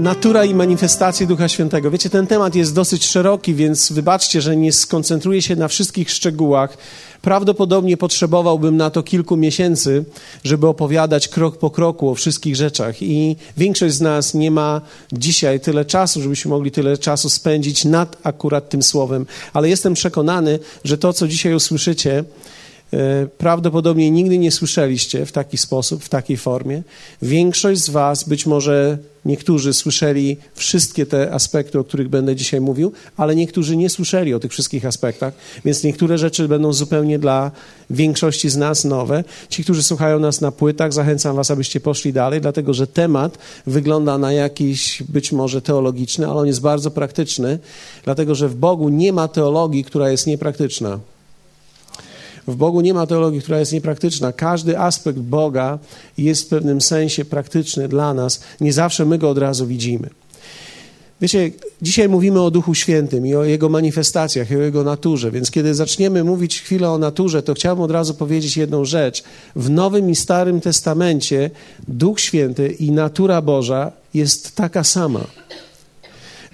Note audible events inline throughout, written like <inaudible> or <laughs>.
natura i manifestacje Ducha Świętego. Wiecie, ten temat jest dosyć szeroki, więc wybaczcie, że nie skoncentruję się na wszystkich szczegółach. Prawdopodobnie potrzebowałbym na to kilku miesięcy, żeby opowiadać krok po kroku o wszystkich rzeczach. I większość z nas nie ma dzisiaj tyle czasu, żebyśmy mogli tyle czasu spędzić nad akurat tym słowem. Ale jestem przekonany, że to, co dzisiaj usłyszycie, prawdopodobnie nigdy nie słyszeliście w taki sposób, w takiej formie. Większość z Was, być może niektórzy słyszeli wszystkie te aspekty, o których będę dzisiaj mówił, ale niektórzy nie słyszeli o tych wszystkich aspektach, więc niektóre rzeczy będą zupełnie dla większości z nas nowe. Ci, którzy słuchają nas na płytach, zachęcam Was, abyście poszli dalej, dlatego że temat wygląda na jakiś być może teologiczny, ale on jest bardzo praktyczny, dlatego że w Bogu nie ma teologii, która jest niepraktyczna. W Bogu nie ma teologii, która jest niepraktyczna. Każdy aspekt Boga jest w pewnym sensie praktyczny dla nas. Nie zawsze my go od razu widzimy. Wiecie, dzisiaj mówimy o Duchu Świętym i o Jego manifestacjach, i o Jego naturze, więc kiedy zaczniemy mówić chwilę o naturze, to chciałbym od razu powiedzieć jedną rzecz. W Nowym i Starym Testamencie Duch Święty i natura Boża jest taka sama.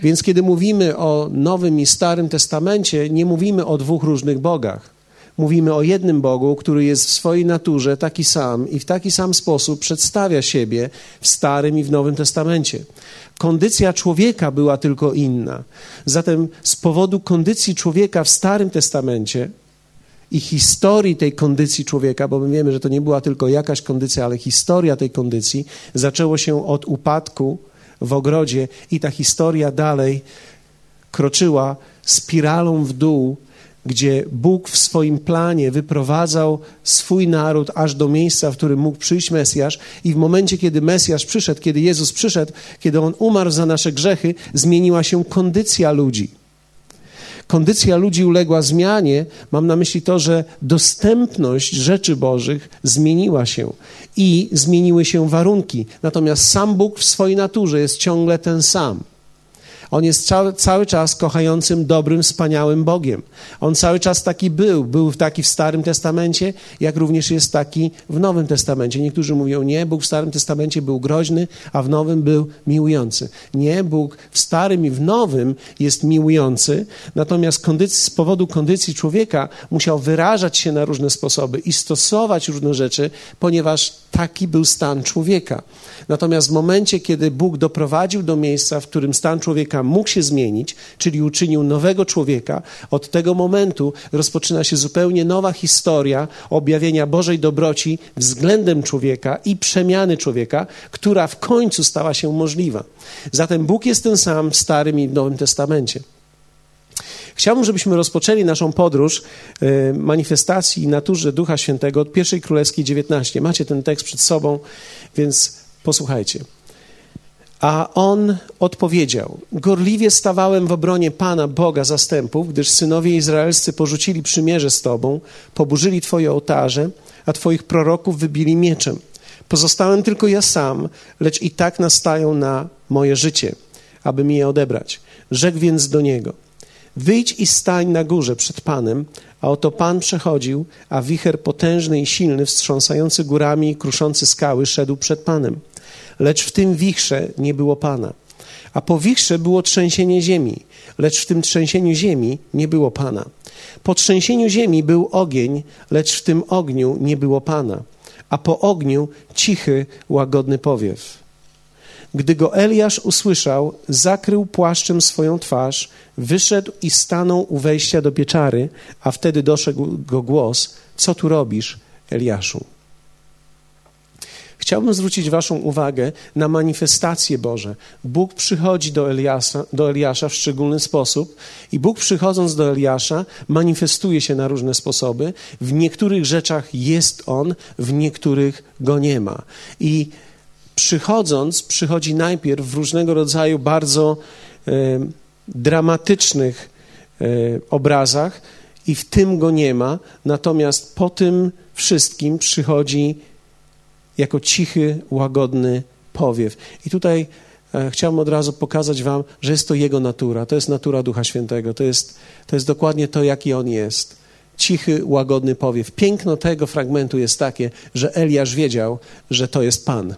Więc kiedy mówimy o Nowym i Starym Testamencie, nie mówimy o dwóch różnych bogach mówimy o jednym Bogu, który jest w swojej naturze taki sam i w taki sam sposób przedstawia siebie w Starym i w Nowym Testamencie. Kondycja człowieka była tylko inna. Zatem z powodu kondycji człowieka w Starym Testamencie i historii tej kondycji człowieka, bo my wiemy, że to nie była tylko jakaś kondycja, ale historia tej kondycji, zaczęło się od upadku w ogrodzie i ta historia dalej kroczyła spiralą w dół gdzie Bóg w swoim planie wyprowadzał swój naród aż do miejsca, w którym mógł przyjść Mesjasz, i w momencie, kiedy Mesjasz przyszedł, kiedy Jezus przyszedł, kiedy on umarł za nasze grzechy, zmieniła się kondycja ludzi. Kondycja ludzi uległa zmianie. Mam na myśli to, że dostępność rzeczy Bożych zmieniła się i zmieniły się warunki. Natomiast sam Bóg w swojej naturze jest ciągle ten sam. On jest cały, cały czas kochającym, dobrym, wspaniałym Bogiem. On cały czas taki był. Był taki w Starym Testamencie, jak również jest taki w Nowym Testamencie. Niektórzy mówią, nie, Bóg w Starym Testamencie był groźny, a w Nowym był miłujący. Nie, Bóg w Starym i w Nowym jest miłujący, natomiast kondycji, z powodu kondycji człowieka musiał wyrażać się na różne sposoby i stosować różne rzeczy, ponieważ taki był stan człowieka. Natomiast w momencie, kiedy Bóg doprowadził do miejsca, w którym stan człowieka mógł się zmienić, czyli uczynił nowego człowieka, od tego momentu rozpoczyna się zupełnie nowa historia objawienia Bożej dobroci względem człowieka i przemiany człowieka, która w końcu stała się możliwa. Zatem Bóg jest ten sam w Starym i Nowym Testamencie. Chciałbym, żebyśmy rozpoczęli naszą podróż e, manifestacji naturze Ducha Świętego od pierwszej królewskiej 19. Macie ten tekst przed sobą, więc posłuchajcie. A on odpowiedział: Gorliwie stawałem w obronie Pana Boga zastępów, gdyż synowie izraelscy porzucili przymierze z Tobą, poburzyli Twoje ołtarze, a Twoich proroków wybili mieczem. Pozostałem tylko ja sam, lecz i tak nastają na moje życie, aby mi je odebrać. Rzekł więc do niego: Wyjdź i stań na górze przed Panem, a oto Pan przechodził, a wicher potężny i silny, wstrząsający górami i kruszący skały, szedł przed Panem. Lecz w tym wichrze nie było Pana. A po wichrze było trzęsienie ziemi, lecz w tym trzęsieniu ziemi nie było Pana. Po trzęsieniu ziemi był ogień, lecz w tym ogniu nie było Pana. A po ogniu cichy, łagodny powiew. Gdy go Eliasz usłyszał, zakrył płaszczem swoją twarz, wyszedł i stanął u wejścia do pieczary, a wtedy doszedł go głos: Co tu robisz, Eliaszu? Chciałbym zwrócić Waszą uwagę na manifestacje Boże. Bóg przychodzi do Eliasza, do Eliasza w szczególny sposób i Bóg przychodząc do Eliasza manifestuje się na różne sposoby. W niektórych rzeczach jest On, w niektórych go nie ma. I przychodząc, przychodzi najpierw w różnego rodzaju bardzo dramatycznych e, obrazach i w tym go nie ma, natomiast po tym wszystkim przychodzi jako cichy, łagodny powiew. I tutaj e, chciałbym od razu pokazać Wam, że jest to Jego natura, to jest natura Ducha Świętego, to jest, to jest dokładnie to, jaki On jest. Cichy, łagodny powiew. Piękno tego fragmentu jest takie, że Eliasz wiedział, że to jest Pan.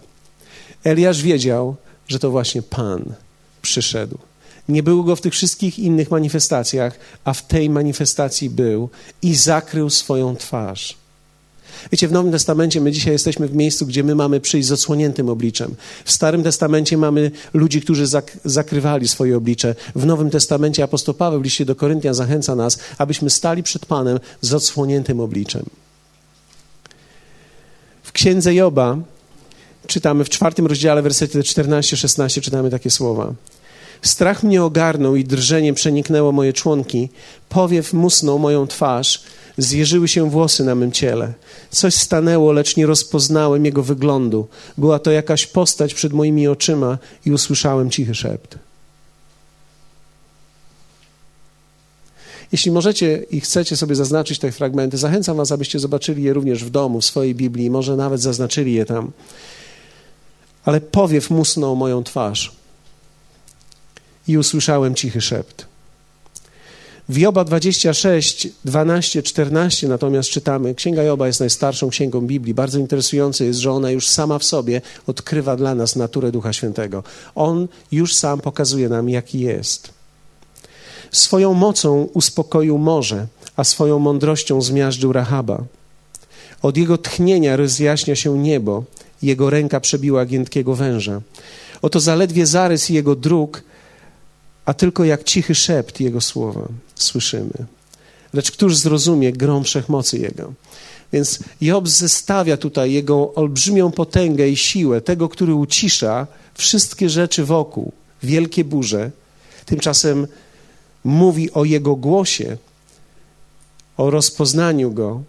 Eliasz wiedział, że to właśnie Pan przyszedł. Nie było go w tych wszystkich innych manifestacjach, a w tej manifestacji był i zakrył swoją twarz. Wiecie, w Nowym Testamencie my dzisiaj jesteśmy w miejscu, gdzie my mamy przyjść z odsłoniętym obliczem. W Starym Testamencie mamy ludzi, którzy zak zakrywali swoje oblicze. W Nowym Testamencie apostoł Paweł w liście do Koryntian zachęca nas, abyśmy stali przed Panem z odsłoniętym obliczem. W księdze Joba czytamy w czwartym rozdziale, wersety 14-16, czytamy takie słowa. Strach mnie ogarnął i drżenie przeniknęło moje członki. Powiew musnął moją twarz, zjeżyły się włosy na mym ciele. Coś stanęło, lecz nie rozpoznałem jego wyglądu. Była to jakaś postać przed moimi oczyma i usłyszałem cichy szept. Jeśli możecie i chcecie sobie zaznaczyć te fragmenty, zachęcam Was, abyście zobaczyli je również w domu, w swojej Biblii, może nawet zaznaczyli je tam. Ale powiew musnął moją twarz i usłyszałem cichy szept. W Joba 26, 12, 14 natomiast czytamy, Księga Joba jest najstarszą księgą Biblii. Bardzo interesujące jest, że ona już sama w sobie odkrywa dla nas naturę Ducha Świętego. On już sam pokazuje nam, jaki jest. Swoją mocą uspokoił morze, a swoją mądrością zmiażdżył Rahaba. Od jego tchnienia rozjaśnia się niebo, jego ręka przebiła giętkiego węża. Oto zaledwie zarys jego dróg, a tylko jak cichy szept jego słowa słyszymy. Lecz któż zrozumie grom wszechmocy jego? Więc Job zestawia tutaj jego olbrzymią potęgę i siłę, tego, który ucisza wszystkie rzeczy wokół, wielkie burze. Tymczasem mówi o jego głosie, o rozpoznaniu go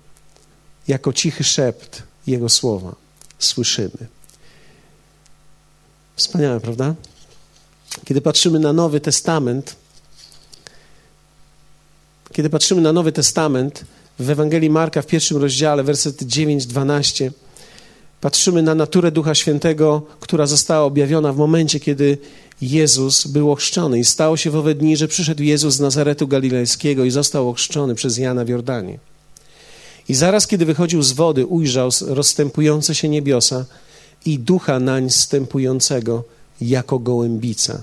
jako cichy szept jego słowa. Słyszymy. Wspaniałe, prawda? Kiedy patrzymy na Nowy Testament, kiedy patrzymy na Nowy Testament, w Ewangelii Marka w pierwszym rozdziale, werset 9-12, patrzymy na naturę Ducha Świętego, która została objawiona w momencie, kiedy Jezus był ochrzczony. I stało się w owe dni, że przyszedł Jezus z Nazaretu Galilejskiego i został ochrzczony przez Jana w Jordanie. I zaraz, kiedy wychodził z wody, ujrzał rozstępujące się niebiosa i ducha nań stępującego jako gołębica.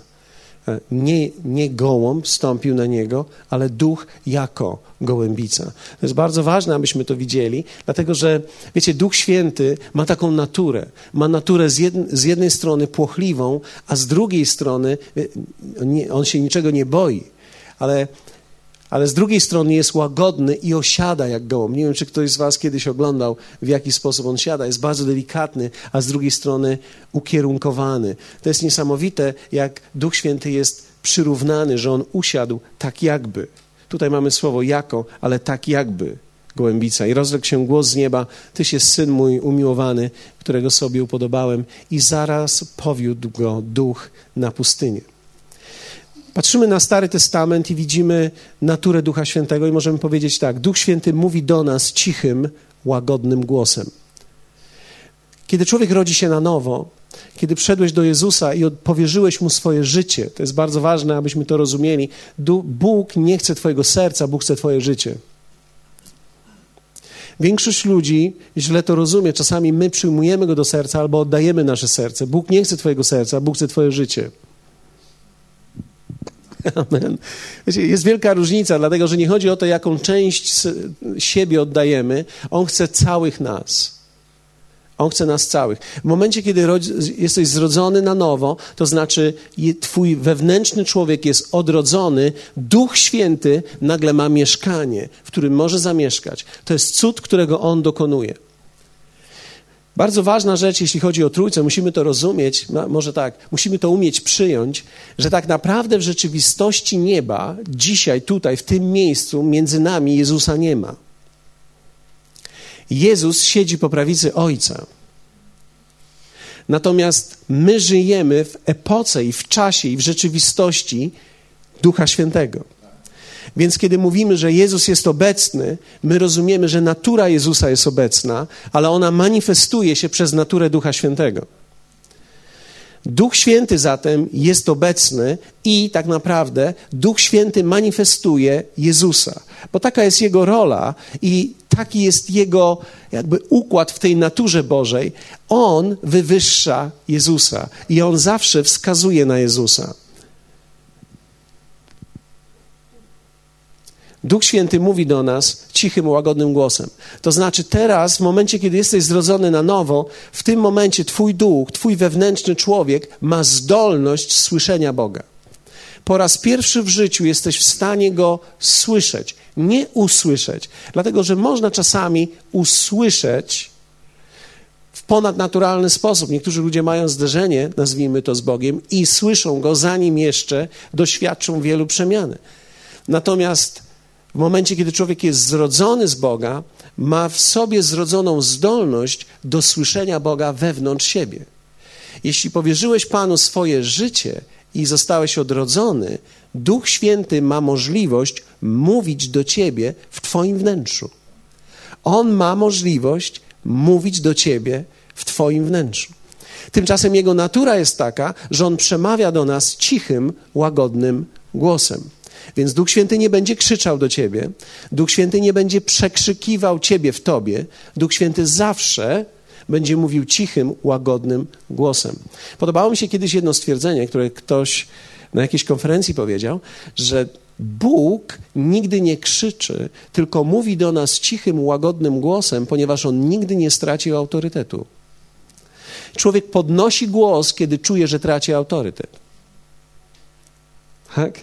E, nie, nie gołąb stąpił na niego, ale duch jako gołębica. To jest bardzo ważne, abyśmy to widzieli, dlatego że, wiecie, Duch Święty ma taką naturę. Ma naturę z, z jednej strony płochliwą, a z drugiej strony e, on się niczego nie boi. Ale ale z drugiej strony jest łagodny i osiada jak gołąb. Nie wiem, czy ktoś z Was kiedyś oglądał, w jaki sposób on siada. Jest bardzo delikatny, a z drugiej strony ukierunkowany. To jest niesamowite, jak Duch Święty jest przyrównany, że on usiadł tak jakby. Tutaj mamy słowo jako, ale tak jakby gołębica. I rozległ się głos z nieba: Tyś jest syn mój umiłowany, którego sobie upodobałem. I zaraz powiódł go duch na pustynię. Patrzymy na Stary Testament i widzimy naturę Ducha Świętego i możemy powiedzieć tak: Duch Święty mówi do nas cichym, łagodnym głosem. Kiedy człowiek rodzi się na nowo, kiedy wszedłeś do Jezusa i powierzyłeś mu swoje życie, to jest bardzo ważne, abyśmy to rozumieli. Bóg nie chce Twojego serca, Bóg chce Twoje życie. Większość ludzi źle to rozumie. Czasami my przyjmujemy go do serca albo oddajemy nasze serce. Bóg nie chce Twojego serca, Bóg chce Twoje życie. <laughs> Amen. Wiecie, jest wielka różnica, dlatego że nie chodzi o to, jaką część siebie oddajemy. On chce całych nas. On chce nas całych. W momencie, kiedy jesteś zrodzony na nowo, to znaczy twój wewnętrzny człowiek jest odrodzony, Duch Święty nagle ma mieszkanie, w którym może zamieszkać. To jest cud, którego On dokonuje. Bardzo ważna rzecz, jeśli chodzi o Trójcę, musimy to rozumieć, może tak, musimy to umieć przyjąć, że tak naprawdę w rzeczywistości nieba, dzisiaj, tutaj, w tym miejscu, między nami Jezusa nie ma. Jezus siedzi po prawicy Ojca. Natomiast my żyjemy w epoce i w czasie i w rzeczywistości Ducha Świętego. Więc kiedy mówimy, że Jezus jest obecny, my rozumiemy, że natura Jezusa jest obecna, ale ona manifestuje się przez naturę Ducha Świętego. Duch Święty zatem jest obecny i tak naprawdę Duch Święty manifestuje Jezusa, bo taka jest jego rola i taki jest jego jakby układ w tej naturze Bożej. On wywyższa Jezusa i on zawsze wskazuje na Jezusa. Duch Święty mówi do nas cichym, łagodnym głosem. To znaczy, teraz, w momencie, kiedy jesteś zrodzony na nowo, w tym momencie Twój duch, Twój wewnętrzny człowiek ma zdolność słyszenia Boga. Po raz pierwszy w życiu jesteś w stanie go słyszeć, nie usłyszeć, dlatego że można czasami usłyszeć w ponadnaturalny sposób. Niektórzy ludzie mają zderzenie, nazwijmy to z Bogiem, i słyszą go, zanim jeszcze doświadczą wielu przemiany. Natomiast w momencie, kiedy człowiek jest zrodzony z Boga, ma w sobie zrodzoną zdolność do słyszenia Boga wewnątrz siebie. Jeśli powierzyłeś Panu swoje życie i zostałeś odrodzony, Duch Święty ma możliwość mówić do ciebie w Twoim wnętrzu. On ma możliwość mówić do ciebie w Twoim wnętrzu. Tymczasem jego natura jest taka, że on przemawia do nas cichym, łagodnym głosem. Więc Duch Święty nie będzie krzyczał do ciebie, Duch Święty nie będzie przekrzykiwał ciebie w tobie. Duch Święty zawsze będzie mówił cichym, łagodnym głosem. Podobało mi się kiedyś jedno stwierdzenie, które ktoś na jakiejś konferencji powiedział, że Bóg nigdy nie krzyczy, tylko mówi do nas cichym, łagodnym głosem, ponieważ on nigdy nie stracił autorytetu. Człowiek podnosi głos, kiedy czuje, że traci autorytet. Tak?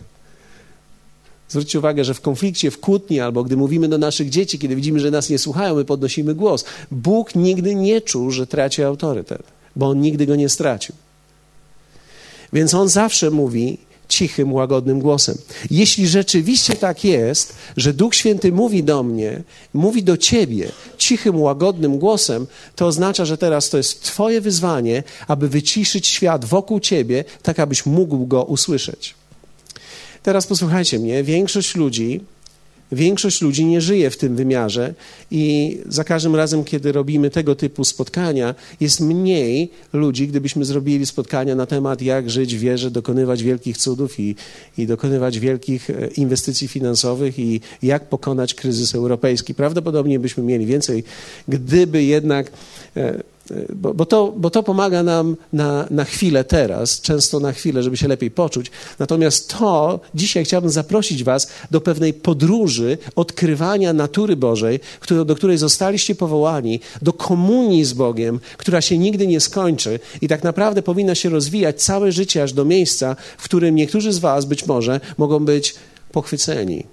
Zwróćcie uwagę, że w konflikcie, w kłótni, albo gdy mówimy do naszych dzieci, kiedy widzimy, że nas nie słuchają, my podnosimy głos. Bóg nigdy nie czuł, że traci autorytet, bo on nigdy go nie stracił. Więc on zawsze mówi cichym, łagodnym głosem. Jeśli rzeczywiście tak jest, że Duch Święty mówi do mnie, mówi do ciebie cichym, łagodnym głosem, to oznacza, że teraz to jest Twoje wyzwanie, aby wyciszyć świat wokół ciebie, tak abyś mógł go usłyszeć. Teraz posłuchajcie mnie, większość ludzi, większość ludzi nie żyje w tym wymiarze i za każdym razem, kiedy robimy tego typu spotkania, jest mniej ludzi, gdybyśmy zrobili spotkania na temat, jak żyć w wierze, dokonywać wielkich cudów i, i dokonywać wielkich e, inwestycji finansowych i jak pokonać kryzys europejski. Prawdopodobnie byśmy mieli więcej, gdyby jednak e, bo, bo, to, bo to pomaga nam na, na chwilę teraz, często na chwilę, żeby się lepiej poczuć. Natomiast to dzisiaj chciałbym zaprosić Was do pewnej podróży odkrywania natury Bożej, który, do której zostaliście powołani, do komunii z Bogiem, która się nigdy nie skończy i tak naprawdę powinna się rozwijać całe życie aż do miejsca, w którym niektórzy z Was być może mogą być pochwyceni.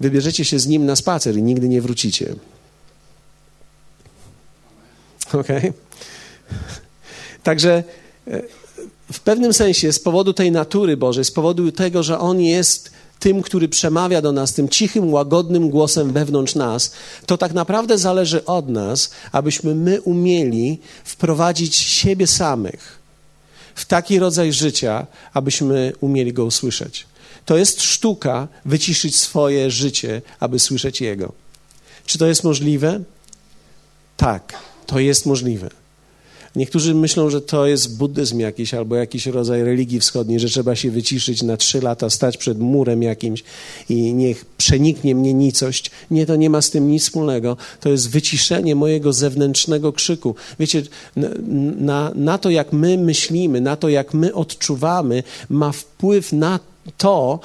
Wybierzecie się z Nim na spacer i nigdy nie wrócicie. Okay? Także e, w pewnym sensie z powodu tej natury Bożej, z powodu tego, że On jest tym, który przemawia do nas tym cichym, łagodnym głosem wewnątrz nas, to tak naprawdę zależy od nas, abyśmy my umieli wprowadzić siebie samych w taki rodzaj życia, abyśmy umieli go usłyszeć. To jest sztuka wyciszyć swoje życie, aby słyszeć Jego. Czy to jest możliwe? Tak. To jest możliwe. Niektórzy myślą, że to jest buddyzm jakiś albo jakiś rodzaj religii wschodniej, że trzeba się wyciszyć na trzy lata, stać przed murem jakimś i niech przeniknie mnie nicość. Nie, to nie ma z tym nic wspólnego. To jest wyciszenie mojego zewnętrznego krzyku. Wiecie, na, na to, jak my myślimy, na to, jak my odczuwamy, ma wpływ na to,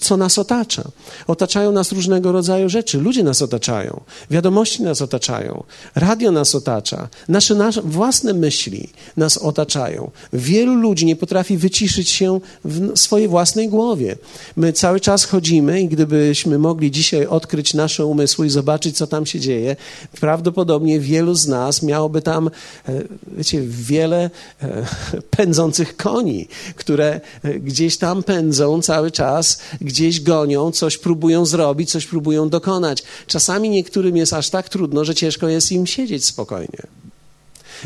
co nas otacza. Otaczają nas różnego rodzaju rzeczy. Ludzie nas otaczają, wiadomości nas otaczają, radio nas otacza, nasze, nasze własne myśli nas otaczają. Wielu ludzi nie potrafi wyciszyć się w swojej własnej głowie. My cały czas chodzimy i gdybyśmy mogli dzisiaj odkryć nasze umysły i zobaczyć, co tam się dzieje, prawdopodobnie wielu z nas miałoby tam, e, wiecie, wiele e, <laughs> pędzących koni, które e, gdzieś tam pędzą cały czas, gdzieś gonią, coś próbują zrobić, coś próbują dokonać. Czasami niektórym jest aż tak trudno, że ciężko jest im siedzieć spokojnie.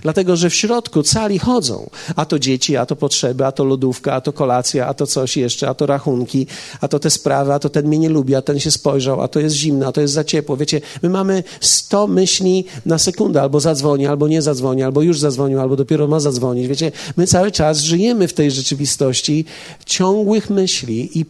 Dlatego, że w środku cali chodzą. A to dzieci, a to potrzeby, a to lodówka, a to kolacja, a to coś jeszcze, a to rachunki, a to te sprawy, a to ten mnie nie lubi, a ten się spojrzał, a to jest zimno, a to jest za ciepło. Wiecie, my mamy sto myśli na sekundę, albo zadzwoni, albo nie zadzwoni, albo już zadzwonił, albo dopiero ma zadzwonić. Wiecie, my cały czas żyjemy w tej rzeczywistości ciągłych myśli i,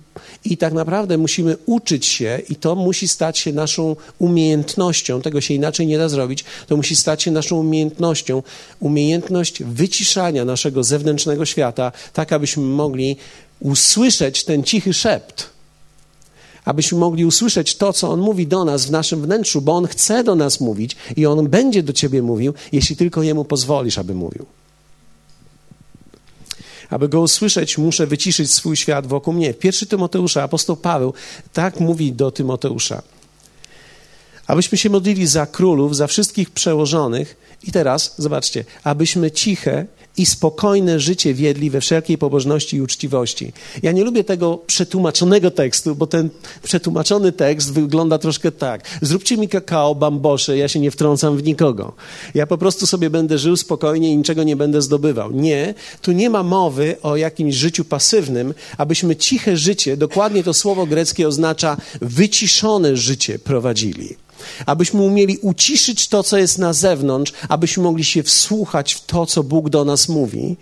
i tak naprawdę musimy uczyć się i to musi stać się naszą umiejętnością, tego się inaczej nie da zrobić, to musi stać się naszą umiejętnością, umiejętność wyciszania naszego zewnętrznego świata, tak abyśmy mogli usłyszeć ten cichy szept abyśmy mogli usłyszeć to, co On mówi do nas w naszym wnętrzu, bo On chce do nas mówić i On będzie do Ciebie mówił, jeśli tylko Jemu pozwolisz, aby mówił. Aby go usłyszeć, muszę wyciszyć swój świat wokół mnie. W pierwszy Tymoteusza apostoł Paweł tak mówi do Tymoteusza. Abyśmy się modlili za królów, za wszystkich przełożonych. I teraz, zobaczcie, abyśmy ciche i spokojne życie wiedli we wszelkiej pobożności i uczciwości. Ja nie lubię tego przetłumaczonego tekstu, bo ten przetłumaczony tekst wygląda troszkę tak. Zróbcie mi kakao, bambosze, ja się nie wtrącam w nikogo. Ja po prostu sobie będę żył spokojnie i niczego nie będę zdobywał. Nie, tu nie ma mowy o jakimś życiu pasywnym, abyśmy ciche życie, dokładnie to słowo greckie oznacza wyciszone życie prowadzili abyśmy umieli uciszyć to, co jest na zewnątrz, abyśmy mogli się wsłuchać w to, co Bóg do nas mówi.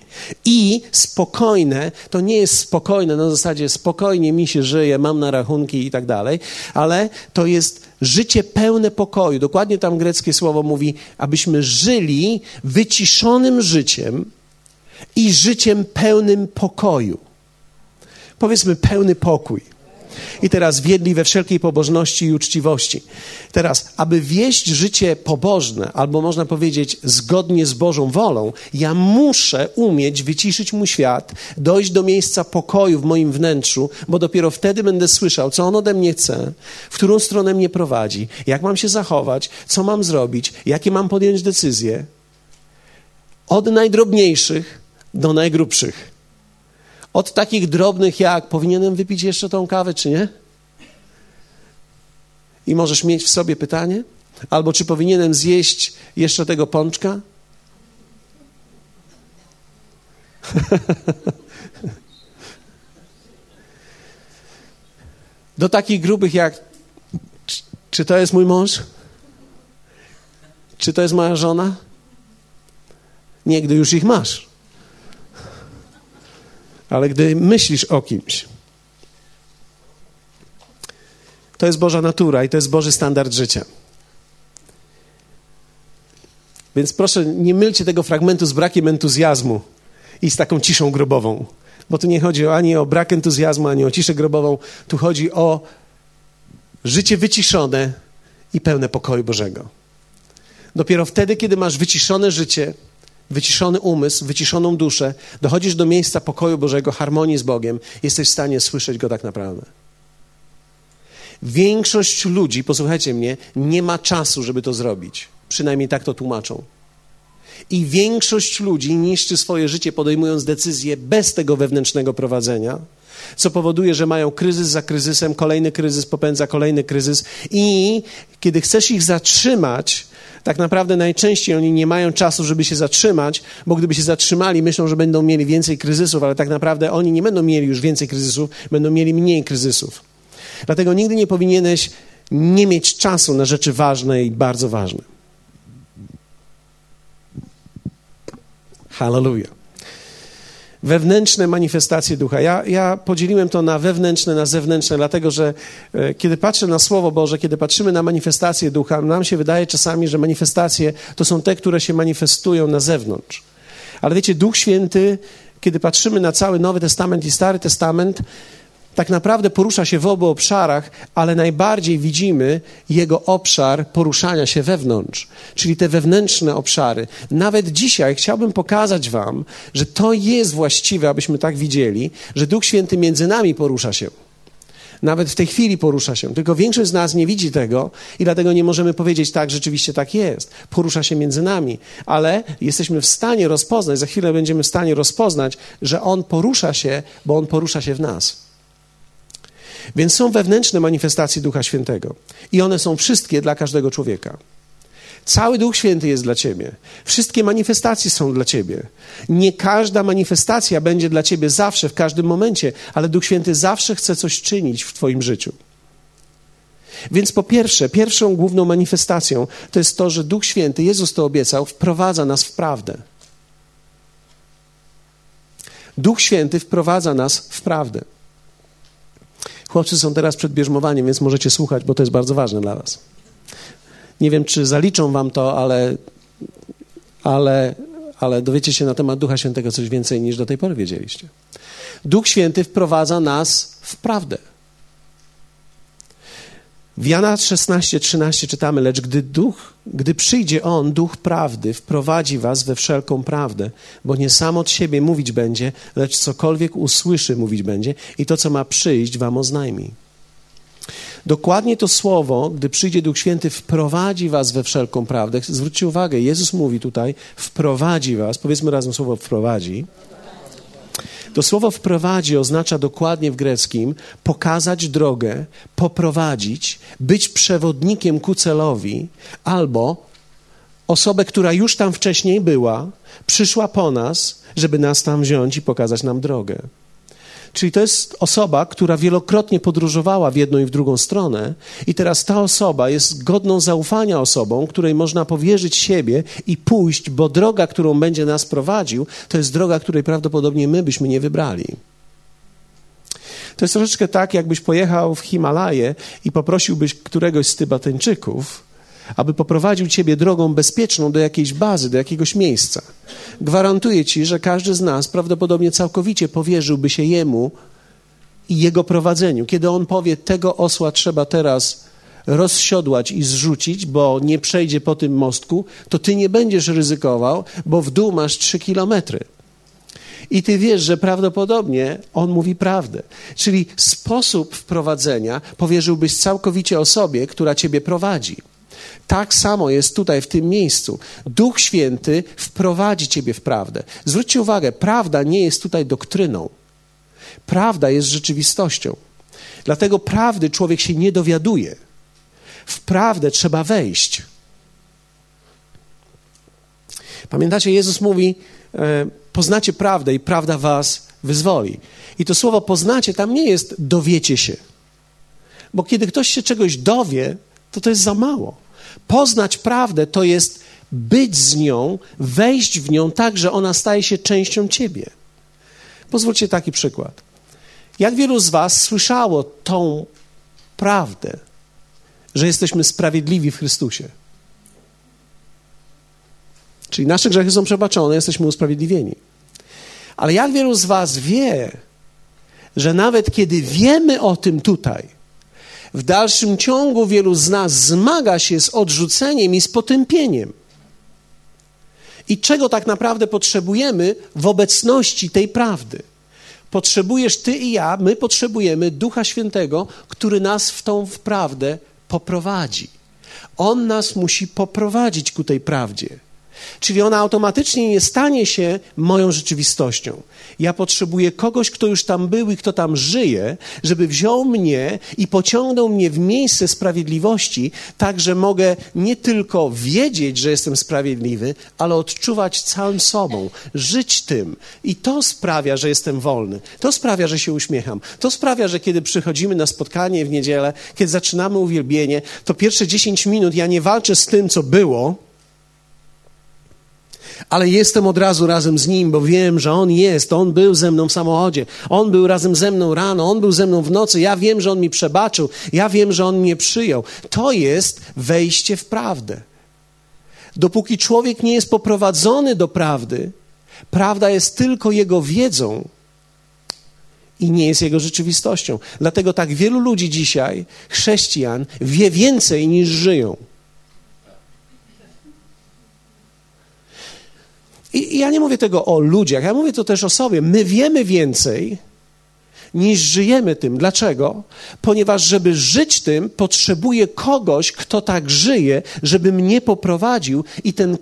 I spokojne, to nie jest spokojne na zasadzie spokojnie mi się żyje, mam na rachunki i tak dalej, ale to jest życie pełne pokoju. Dokładnie tam greckie słowo mówi, abyśmy żyli wyciszonym życiem i życiem pełnym pokoju. Powiedzmy pełny pokój i teraz wiedli we wszelkiej pobożności i uczciwości. Teraz, aby wieść życie pobożne, albo można powiedzieć zgodnie z Bożą wolą, ja muszę umieć wyciszyć mój świat, dojść do miejsca pokoju w moim wnętrzu, bo dopiero wtedy będę słyszał, co on ode mnie chce, w którą stronę mnie prowadzi, jak mam się zachować, co mam zrobić, jakie mam podjąć decyzje. Od najdrobniejszych do najgrubszych. Od takich drobnych jak powinienem wypić jeszcze tą kawę, czy nie? I możesz mieć w sobie pytanie? Albo czy powinienem zjeść jeszcze tego pączka? <laughs> Do takich grubych jak czy, to jest mój mąż? Czy to jest moja żona? Nie, gdy już ich masz. Ale gdy myślisz o kimś, to jest Boża natura i to jest Boży standard życia. Więc proszę, nie mylcie tego fragmentu z brakiem entuzjazmu i z taką ciszą grobową. Bo tu nie chodzi ani o brak entuzjazmu, ani o ciszę grobową. Tu chodzi o życie wyciszone i pełne pokoju Bożego. Dopiero wtedy, kiedy masz wyciszone życie, wyciszony umysł, wyciszoną duszę, dochodzisz do miejsca pokoju Bożego, harmonii z Bogiem, jesteś w stanie słyszeć Go tak naprawdę. Większość ludzi, posłuchajcie mnie, nie ma czasu, żeby to zrobić. Przynajmniej tak to tłumaczą. I większość ludzi niszczy swoje życie, podejmując decyzje bez tego wewnętrznego prowadzenia, co powoduje, że mają kryzys za kryzysem, kolejny kryzys popędza kolejny kryzys, i kiedy chcesz ich zatrzymać, tak naprawdę najczęściej oni nie mają czasu, żeby się zatrzymać, bo gdyby się zatrzymali, myślą, że będą mieli więcej kryzysów, ale tak naprawdę oni nie będą mieli już więcej kryzysów, będą mieli mniej kryzysów. Dlatego nigdy nie powinieneś nie mieć czasu na rzeczy ważne i bardzo ważne. Hallelujah wewnętrzne manifestacje ducha. Ja, ja podzieliłem to na wewnętrzne, na zewnętrzne, dlatego że e, kiedy patrzę na Słowo Boże, kiedy patrzymy na manifestacje ducha, nam się wydaje czasami, że manifestacje to są te, które się manifestują na zewnątrz. Ale wiecie, Duch Święty, kiedy patrzymy na cały Nowy Testament i Stary Testament, tak naprawdę porusza się w obu obszarach, ale najbardziej widzimy jego obszar poruszania się wewnątrz, czyli te wewnętrzne obszary. Nawet dzisiaj chciałbym pokazać Wam, że to jest właściwe, abyśmy tak widzieli, że Duch Święty między nami porusza się. Nawet w tej chwili porusza się. Tylko większość z nas nie widzi tego i dlatego nie możemy powiedzieć tak, rzeczywiście tak jest. Porusza się między nami, ale jesteśmy w stanie rozpoznać, za chwilę będziemy w stanie rozpoznać, że On porusza się, bo On porusza się w nas. Więc są wewnętrzne manifestacje Ducha Świętego i one są wszystkie dla każdego człowieka. Cały Duch Święty jest dla ciebie. Wszystkie manifestacje są dla ciebie. Nie każda manifestacja będzie dla ciebie zawsze, w każdym momencie, ale Duch Święty zawsze chce coś czynić w twoim życiu. Więc po pierwsze, pierwszą główną manifestacją to jest to, że Duch Święty, Jezus to obiecał, wprowadza nas w prawdę. Duch Święty wprowadza nas w prawdę. Chłopcy są teraz przed bierzmowaniem, więc możecie słuchać, bo to jest bardzo ważne dla Was. Nie wiem, czy zaliczą Wam to, ale, ale, ale dowiecie się na temat Ducha Świętego coś więcej niż do tej pory wiedzieliście. Duch Święty wprowadza nas w prawdę. W Jana 16, 13 czytamy, lecz gdy duch, gdy przyjdzie On, duch prawdy, wprowadzi was we wszelką prawdę, bo nie sam od siebie mówić będzie, lecz cokolwiek usłyszy mówić będzie i to, co ma przyjść, wam oznajmi. Dokładnie to słowo, gdy przyjdzie Duch Święty, wprowadzi was we wszelką prawdę. Zwróćcie uwagę, Jezus mówi tutaj, wprowadzi was, powiedzmy razem słowo wprowadzi. To słowo wprowadzi oznacza dokładnie w greckim pokazać drogę, poprowadzić, być przewodnikiem ku celowi, albo osobę, która już tam wcześniej była, przyszła po nas, żeby nas tam wziąć i pokazać nam drogę. Czyli to jest osoba, która wielokrotnie podróżowała w jedną i w drugą stronę, i teraz ta osoba jest godną zaufania osobą, której można powierzyć siebie i pójść, bo droga, którą będzie nas prowadził, to jest droga, której prawdopodobnie my byśmy nie wybrali. To jest troszeczkę tak, jakbyś pojechał w Himalaje i poprosiłbyś któregoś z Tybetańczyków, aby poprowadził ciebie drogą bezpieczną do jakiejś bazy, do jakiegoś miejsca. Gwarantuję ci, że każdy z nas prawdopodobnie całkowicie powierzyłby się jemu i jego prowadzeniu. Kiedy on powie, tego osła trzeba teraz rozsiodłać i zrzucić, bo nie przejdzie po tym mostku, to ty nie będziesz ryzykował, bo w dół masz trzy kilometry. I ty wiesz, że prawdopodobnie on mówi prawdę. Czyli sposób wprowadzenia powierzyłbyś całkowicie osobie, która ciebie prowadzi. Tak samo jest tutaj, w tym miejscu. Duch Święty wprowadzi ciebie w prawdę. Zwróćcie uwagę, prawda nie jest tutaj doktryną. Prawda jest rzeczywistością. Dlatego prawdy człowiek się nie dowiaduje. W prawdę trzeba wejść. Pamiętacie, Jezus mówi: e, Poznacie prawdę i prawda was wyzwoli. I to słowo poznacie tam nie jest dowiecie się. Bo kiedy ktoś się czegoś dowie, to to jest za mało. Poznać prawdę to jest być z nią, wejść w nią tak, że ona staje się częścią ciebie. Pozwólcie taki przykład. Jak wielu z Was słyszało tą prawdę, że jesteśmy sprawiedliwi w Chrystusie? Czyli nasze grzechy są przebaczone, jesteśmy usprawiedliwieni. Ale jak wielu z Was wie, że nawet kiedy wiemy o tym tutaj, w dalszym ciągu wielu z nas zmaga się z odrzuceniem i z potępieniem. I czego tak naprawdę potrzebujemy w obecności tej prawdy? Potrzebujesz ty i ja, my potrzebujemy Ducha Świętego, który nas w tą prawdę poprowadzi. On nas musi poprowadzić ku tej prawdzie. Czyli ona automatycznie nie stanie się moją rzeczywistością. Ja potrzebuję kogoś, kto już tam był i kto tam żyje, żeby wziął mnie i pociągnął mnie w miejsce sprawiedliwości, tak że mogę nie tylko wiedzieć, że jestem sprawiedliwy, ale odczuwać całym sobą, żyć tym. I to sprawia, że jestem wolny. To sprawia, że się uśmiecham. To sprawia, że kiedy przychodzimy na spotkanie w niedzielę, kiedy zaczynamy uwielbienie, to pierwsze 10 minut ja nie walczę z tym, co było, ale jestem od razu razem z Nim, bo wiem, że On jest, On był ze mną w samochodzie, On był razem ze mną rano, On był ze mną w nocy, ja wiem, że On mi przebaczył, ja wiem, że On mnie przyjął. To jest wejście w prawdę. Dopóki człowiek nie jest poprowadzony do prawdy, prawda jest tylko jego wiedzą i nie jest jego rzeczywistością. Dlatego tak wielu ludzi dzisiaj, chrześcijan, wie więcej niż żyją. I, ja nie mówię tego o ludziach, ja mówię to też o sobie. My wiemy więcej niż żyjemy tym. Dlaczego? Ponieważ, żeby żyć tym, potrzebuję kogoś, kto tak żyje, żeby mnie poprowadził, i ten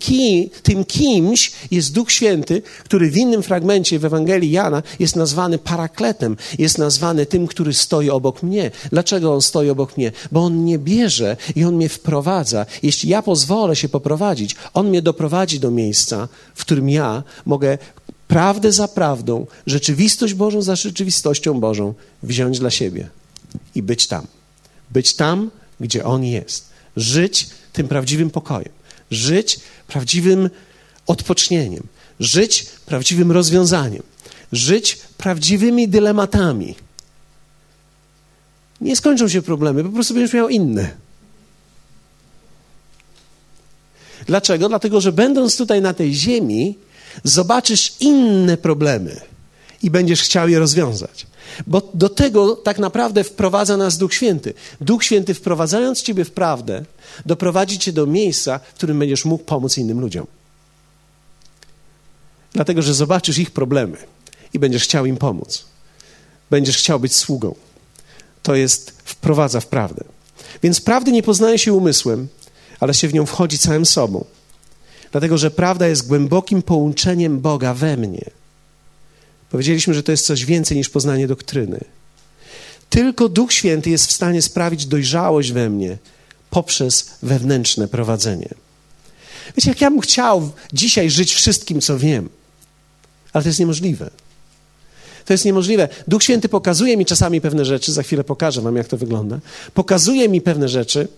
tym kimś jest Duch Święty, który w innym fragmencie w Ewangelii Jana jest nazwany parakletem, jest nazwany tym, który stoi obok mnie. Dlaczego on stoi obok mnie? Bo on mnie bierze i on mnie wprowadza. Jeśli ja pozwolę się poprowadzić, on mnie doprowadzi do miejsca, w którym ja mogę prawdę za prawdą, rzeczywistość Bożą za rzeczywistością Bożą wziąć dla siebie i być tam. Być tam, gdzie On jest. Żyć tym prawdziwym pokojem. Żyć prawdziwym odpocznieniem. Żyć prawdziwym rozwiązaniem. Żyć prawdziwymi dylematami. Nie skończą się problemy, po prostu będziesz miał inne. Dlaczego? Dlatego, że będąc tutaj na tej ziemi, zobaczysz inne problemy i będziesz chciał je rozwiązać. Bo do tego tak naprawdę wprowadza nas Duch Święty. Duch Święty, wprowadzając Ciebie w prawdę, doprowadzi Cię do miejsca, w którym będziesz mógł pomóc innym ludziom. Dlatego, że zobaczysz ich problemy i będziesz chciał im pomóc. Będziesz chciał być sługą. To jest wprowadza w prawdę. Więc prawdy nie poznaje się umysłem, ale się w nią wchodzi całym sobą. Dlatego, że prawda jest głębokim połączeniem Boga we mnie. Powiedzieliśmy, że to jest coś więcej niż poznanie doktryny. Tylko Duch Święty jest w stanie sprawić dojrzałość we mnie poprzez wewnętrzne prowadzenie. Wiecie, jak ja bym chciał dzisiaj żyć wszystkim, co wiem, ale to jest niemożliwe. To jest niemożliwe. Duch Święty pokazuje mi czasami pewne rzeczy, za chwilę pokażę Wam, jak to wygląda. Pokazuje mi pewne rzeczy,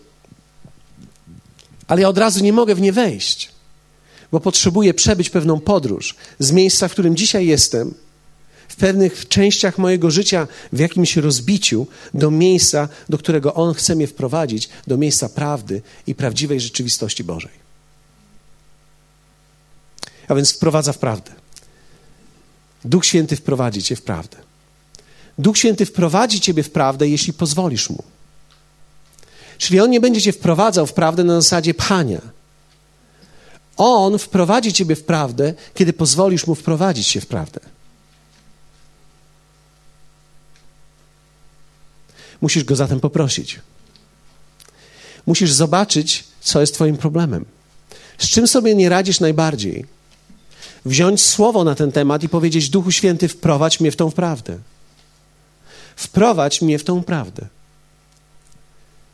ale ja od razu nie mogę w nie wejść, bo potrzebuję przebyć pewną podróż z miejsca, w którym dzisiaj jestem, w pewnych częściach mojego życia, w jakimś rozbiciu, do miejsca, do którego On chce mnie wprowadzić, do miejsca prawdy i prawdziwej rzeczywistości Bożej. A więc wprowadza w prawdę. Duch Święty wprowadzi cię w prawdę. Duch Święty wprowadzi ciebie w prawdę, jeśli pozwolisz mu. Czyli on nie będzie cię wprowadzał w prawdę na zasadzie pchania. On wprowadzi ciebie w prawdę, kiedy pozwolisz mu wprowadzić się w prawdę. Musisz go zatem poprosić. Musisz zobaczyć, co jest Twoim problemem. Z czym sobie nie radzisz najbardziej? Wziąć słowo na ten temat i powiedzieć: Duchu Święty, wprowadź mnie w tą prawdę. Wprowadź mnie w tą prawdę.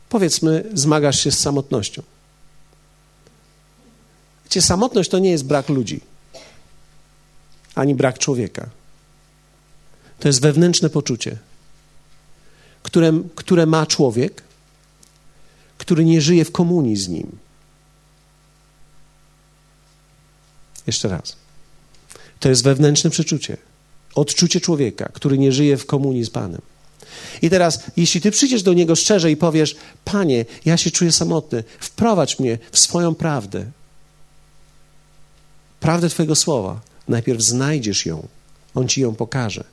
Powiedzmy, zmagasz się z samotnością. Wiecie, samotność to nie jest brak ludzi, ani brak człowieka. To jest wewnętrzne poczucie, które, które ma człowiek, który nie żyje w komunii z nim. Jeszcze raz. To jest wewnętrzne przeczucie, odczucie człowieka, który nie żyje w komunii z Panem. I teraz, jeśli ty przyjdziesz do Niego szczerze i powiesz: Panie, ja się czuję samotny, wprowadź mnie w swoją prawdę, prawdę Twojego słowa, najpierw znajdziesz ją, On ci ją pokaże.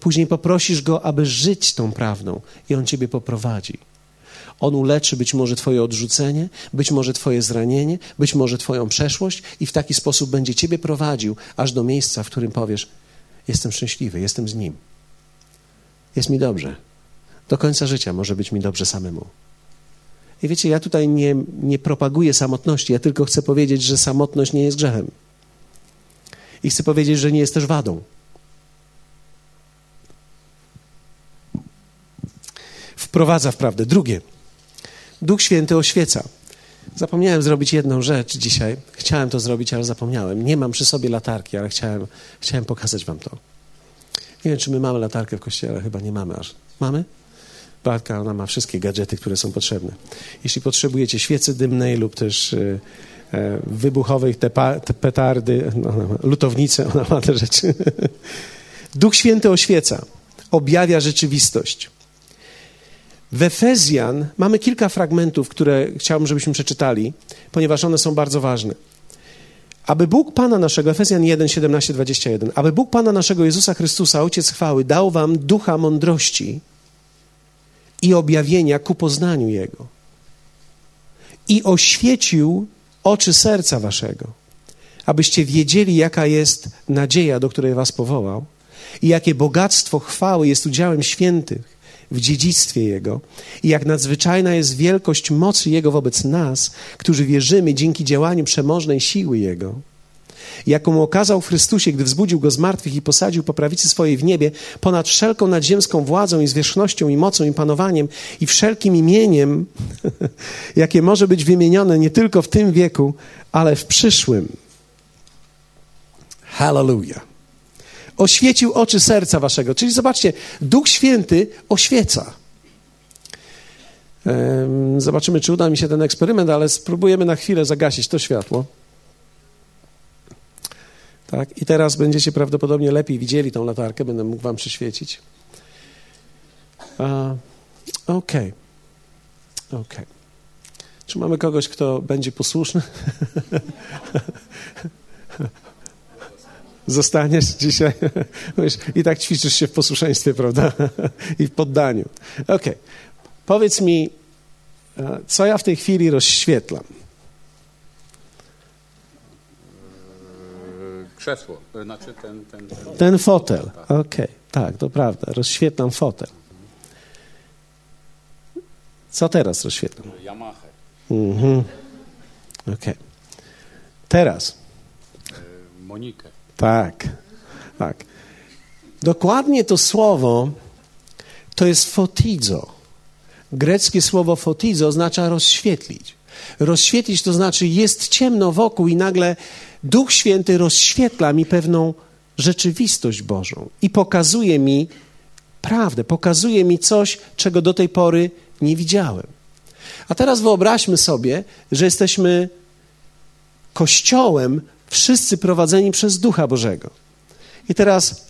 Później poprosisz Go, aby żyć tą prawdą i On Ciebie poprowadzi. On uleczy być może Twoje odrzucenie, być może Twoje zranienie, być może Twoją przeszłość i w taki sposób będzie Ciebie prowadził aż do miejsca, w którym powiesz: Jestem szczęśliwy, jestem z Nim. Jest mi dobrze. Do końca życia może być mi dobrze samemu. I wiecie, ja tutaj nie, nie propaguję samotności, ja tylko chcę powiedzieć, że samotność nie jest grzechem. I chcę powiedzieć, że nie jest też wadą. Wprowadza w prawdę. Drugie. Duch Święty oświeca. Zapomniałem zrobić jedną rzecz dzisiaj. Chciałem to zrobić, ale zapomniałem. Nie mam przy sobie latarki, ale chciałem, chciałem pokazać wam to. Nie wiem, czy my mamy latarkę w kościele. Chyba nie mamy aż. Mamy? Bartka, ona ma wszystkie gadżety, które są potrzebne. Jeśli potrzebujecie świecy dymnej lub też e, wybuchowej te, te petardy, no, lutownice, <laughs> ona ma te rzeczy. Duch Święty oświeca, objawia rzeczywistość. W Efezjan mamy kilka fragmentów, które chciałbym, żebyśmy przeczytali, ponieważ one są bardzo ważne. Aby Bóg Pana naszego, Efezjan 1, 17, 21, aby Bóg Pana naszego Jezusa Chrystusa, Ojciec chwały, dał wam ducha mądrości i objawienia ku poznaniu Jego i oświecił oczy serca waszego, abyście wiedzieli, jaka jest nadzieja, do której was powołał i jakie bogactwo chwały jest udziałem świętych w dziedzictwie Jego i jak nadzwyczajna jest wielkość mocy Jego wobec nas, którzy wierzymy dzięki działaniu przemożnej siły Jego jaką okazał w Chrystusie, gdy wzbudził go z martwych i posadził po prawicy swojej w niebie, ponad wszelką nadziemską władzą i zwierzchnością i mocą i panowaniem i wszelkim imieniem, <laughs> jakie może być wymienione nie tylko w tym wieku, ale w przyszłym. Hallelujah. Oświecił oczy serca waszego. Czyli zobaczcie, Duch Święty oświeca. Zobaczymy, czy uda mi się ten eksperyment, ale spróbujemy na chwilę zagasić to światło. Tak? I teraz będziecie prawdopodobnie lepiej widzieli tą latarkę, będę mógł wam przyświecić. Okej. Okej. Okay. Okay. Czy mamy kogoś, kto będzie posłuszny? <laughs> Zostaniesz dzisiaj? <laughs> I tak ćwiczysz się w posłuszeństwie, prawda? <laughs> I w poddaniu. Okej. Okay. Powiedz mi, e, co ja w tej chwili rozświetlam? Krzesło, znaczy ten... Ten, ten... ten fotel, okej, okay. tak, to prawda, rozświetlam fotel. Co teraz rozświetlam? Yamaha. Mhm. Okej. Okay. Teraz. Monikę. Tak, tak. Dokładnie to słowo to jest fotizo. Greckie słowo fotizo oznacza rozświetlić. Rozświetlić to znaczy jest ciemno wokół i nagle Duch Święty rozświetla mi pewną rzeczywistość Bożą i pokazuje mi prawdę, pokazuje mi coś, czego do tej pory nie widziałem. A teraz wyobraźmy sobie, że jesteśmy kościołem, wszyscy prowadzeni przez Ducha Bożego. I teraz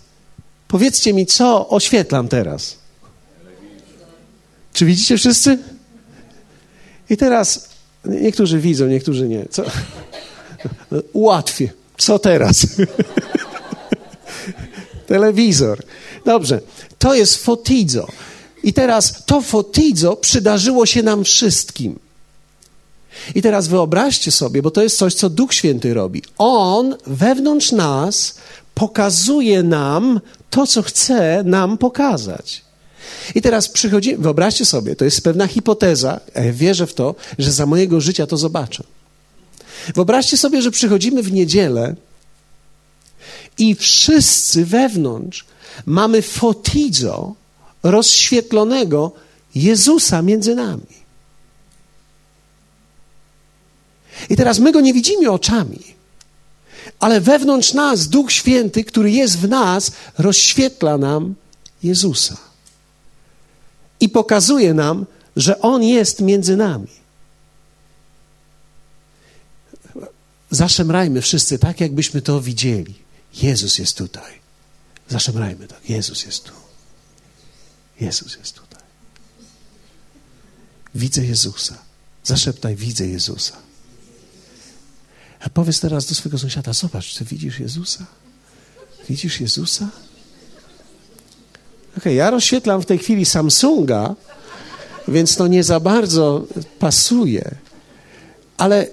powiedzcie mi, co oświetlam teraz. Czy widzicie wszyscy? I teraz niektórzy widzą, niektórzy nie. Co? Ułatwię. Co teraz? Telewizor. Dobrze. To jest fotizo. I teraz to fotizo przydarzyło się nam wszystkim. I teraz wyobraźcie sobie, bo to jest coś, co Duch Święty robi. On wewnątrz nas pokazuje nam to, co chce nam pokazać. I teraz przychodzi, wyobraźcie sobie, to jest pewna hipoteza, ja wierzę w to, że za mojego życia to zobaczę. Wyobraźcie sobie, że przychodzimy w niedzielę i wszyscy wewnątrz mamy fotizo rozświetlonego Jezusa między nami. I teraz my go nie widzimy oczami, ale wewnątrz nas Duch Święty, który jest w nas, rozświetla nam Jezusa. I pokazuje nam, że On jest między nami. Zaszemrajmy wszyscy tak, jakbyśmy to widzieli. Jezus jest tutaj. Zaszemrajmy tak. Jezus jest tu. Jezus jest tutaj. Widzę Jezusa. Zaszeptaj, widzę Jezusa. A powiedz teraz do swojego sąsiada, zobacz, czy widzisz Jezusa? Widzisz Jezusa? Okay, ja rozświetlam w tej chwili Samsunga, więc to nie za bardzo pasuje. Ale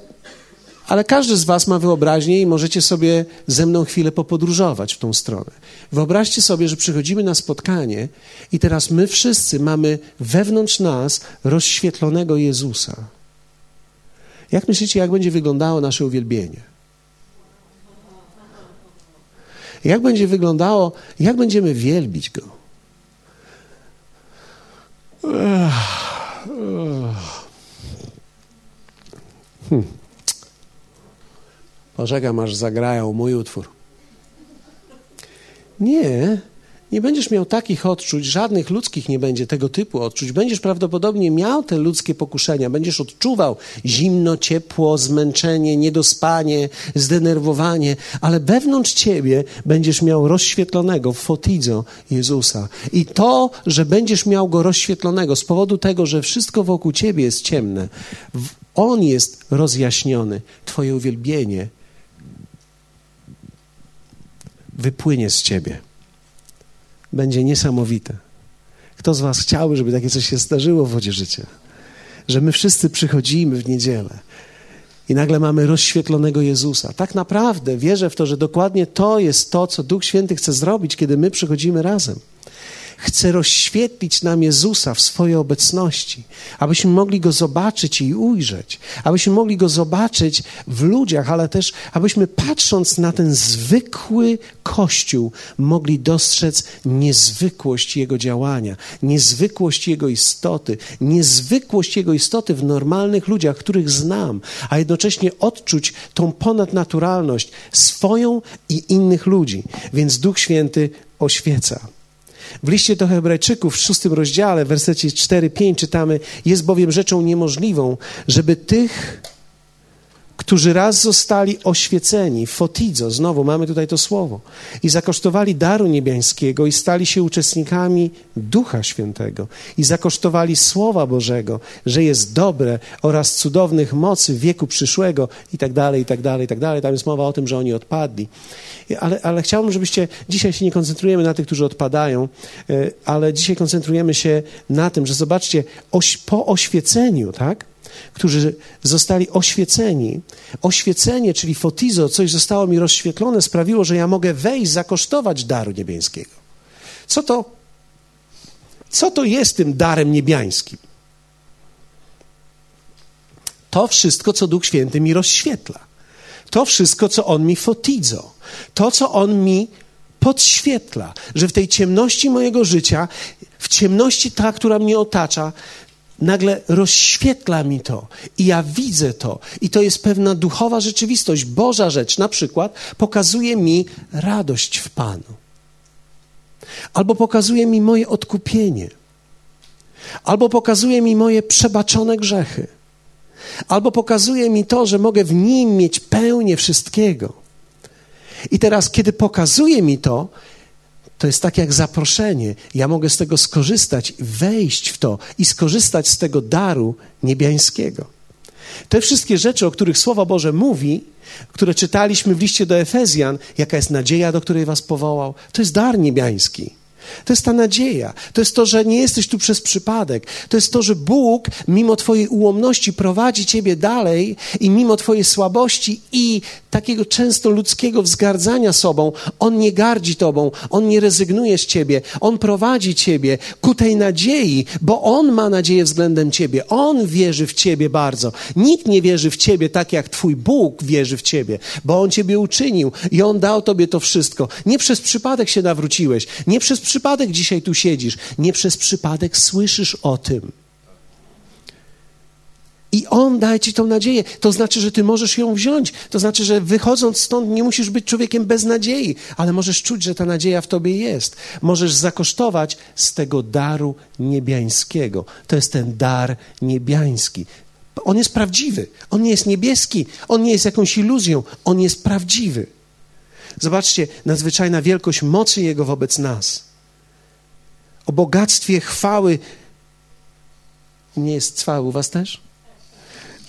ale każdy z Was ma wyobraźnię i możecie sobie ze mną chwilę popodróżować w tą stronę. Wyobraźcie sobie, że przychodzimy na spotkanie i teraz my wszyscy mamy wewnątrz nas rozświetlonego Jezusa. Jak myślicie, jak będzie wyglądało nasze uwielbienie? Jak będzie wyglądało, jak będziemy wielbić Go? Hmm. Poczekam, aż zagrają mój utwór. Nie, nie będziesz miał takich odczuć, żadnych ludzkich nie będzie tego typu odczuć. Będziesz prawdopodobnie miał te ludzkie pokuszenia, będziesz odczuwał zimno, ciepło, zmęczenie, niedospanie, zdenerwowanie, ale wewnątrz ciebie będziesz miał rozświetlonego fotizo Jezusa. I to, że będziesz miał go rozświetlonego z powodu tego, że wszystko wokół ciebie jest ciemne, on jest rozjaśniony. Twoje uwielbienie wypłynie z ciebie. Będzie niesamowite. Kto z Was chciałby, żeby takie coś się zdarzyło w wodzie życia? Że my wszyscy przychodzimy w niedzielę I nagle mamy rozświetlonego Jezusa. Tak naprawdę wierzę w to, że dokładnie to jest to, co Duch Święty chce zrobić, kiedy my przychodzimy razem chce rozświetlić nam Jezusa w swojej obecności, abyśmy mogli Go zobaczyć i ujrzeć, abyśmy mogli Go zobaczyć w ludziach, ale też abyśmy patrząc na ten zwykły Kościół mogli dostrzec niezwykłość Jego działania, niezwykłość Jego istoty, niezwykłość Jego istoty w normalnych ludziach, których znam, a jednocześnie odczuć tą ponadnaturalność swoją i innych ludzi. Więc Duch Święty oświeca. W liście do Hebrajczyków w szóstym rozdziale, w wersecie 4-5 czytamy: Jest bowiem rzeczą niemożliwą, żeby tych, którzy raz zostali oświeceni, fotizo, znowu mamy tutaj to słowo, i zakosztowali daru niebiańskiego i stali się uczestnikami Ducha Świętego i zakosztowali Słowa Bożego, że jest dobre oraz cudownych mocy wieku przyszłego i tak dalej, i tak dalej, i tak dalej. Tam jest mowa o tym, że oni odpadli. Ale, ale chciałbym, żebyście, dzisiaj się nie koncentrujemy na tych, którzy odpadają, e, ale dzisiaj koncentrujemy się na tym, że zobaczcie, oś, po oświeceniu, tak? Którzy zostali oświeceni. Oświecenie, czyli fotizo, coś zostało mi rozświetlone, sprawiło, że ja mogę wejść, zakosztować daru niebieskiego. Co to, co to jest tym darem niebiańskim? To wszystko, co Duch Święty mi rozświetla. To wszystko, co On mi fotizo. To, co On mi podświetla, że w tej ciemności mojego życia, w ciemności ta, która mnie otacza, nagle rozświetla mi to i ja widzę to. I to jest pewna duchowa rzeczywistość, Boża rzecz. Na przykład pokazuje mi radość w Panu. Albo pokazuje mi moje odkupienie. Albo pokazuje mi moje przebaczone grzechy. Albo pokazuje mi to, że mogę w nim mieć pełnię wszystkiego. I teraz, kiedy pokazuje mi to, to jest tak jak zaproszenie. Ja mogę z tego skorzystać, wejść w to i skorzystać z tego daru niebiańskiego. Te wszystkie rzeczy, o których Słowo Boże mówi, które czytaliśmy w liście do Efezjan, jaka jest nadzieja, do której Was powołał, to jest dar niebiański. To jest ta nadzieja. To jest to, że nie jesteś tu przez przypadek. To jest to, że Bóg, mimo Twojej ułomności, prowadzi Ciebie dalej i mimo Twojej słabości i takiego często ludzkiego wzgardzania sobą, On nie gardzi Tobą, On nie rezygnuje z Ciebie, On prowadzi Ciebie ku tej nadziei, bo On ma nadzieję względem Ciebie. On wierzy w Ciebie bardzo. Nikt nie wierzy w Ciebie tak, jak Twój Bóg wierzy w Ciebie, bo On Ciebie uczynił i On dał Tobie to wszystko. Nie przez przypadek się nawróciłeś, nie przez przypadek dzisiaj tu siedzisz, nie przez przypadek słyszysz o tym. I On daje ci tą nadzieję. To znaczy, że ty możesz ją wziąć. To znaczy, że wychodząc stąd nie musisz być człowiekiem bez nadziei, ale możesz czuć, że ta nadzieja w tobie jest. Możesz zakosztować z tego daru niebiańskiego. To jest ten dar niebiański. On jest prawdziwy. On nie jest niebieski. On nie jest jakąś iluzją. On jest prawdziwy. Zobaczcie, nadzwyczajna wielkość mocy Jego wobec nas. O bogactwie chwały. Nie jest chwały u Was też?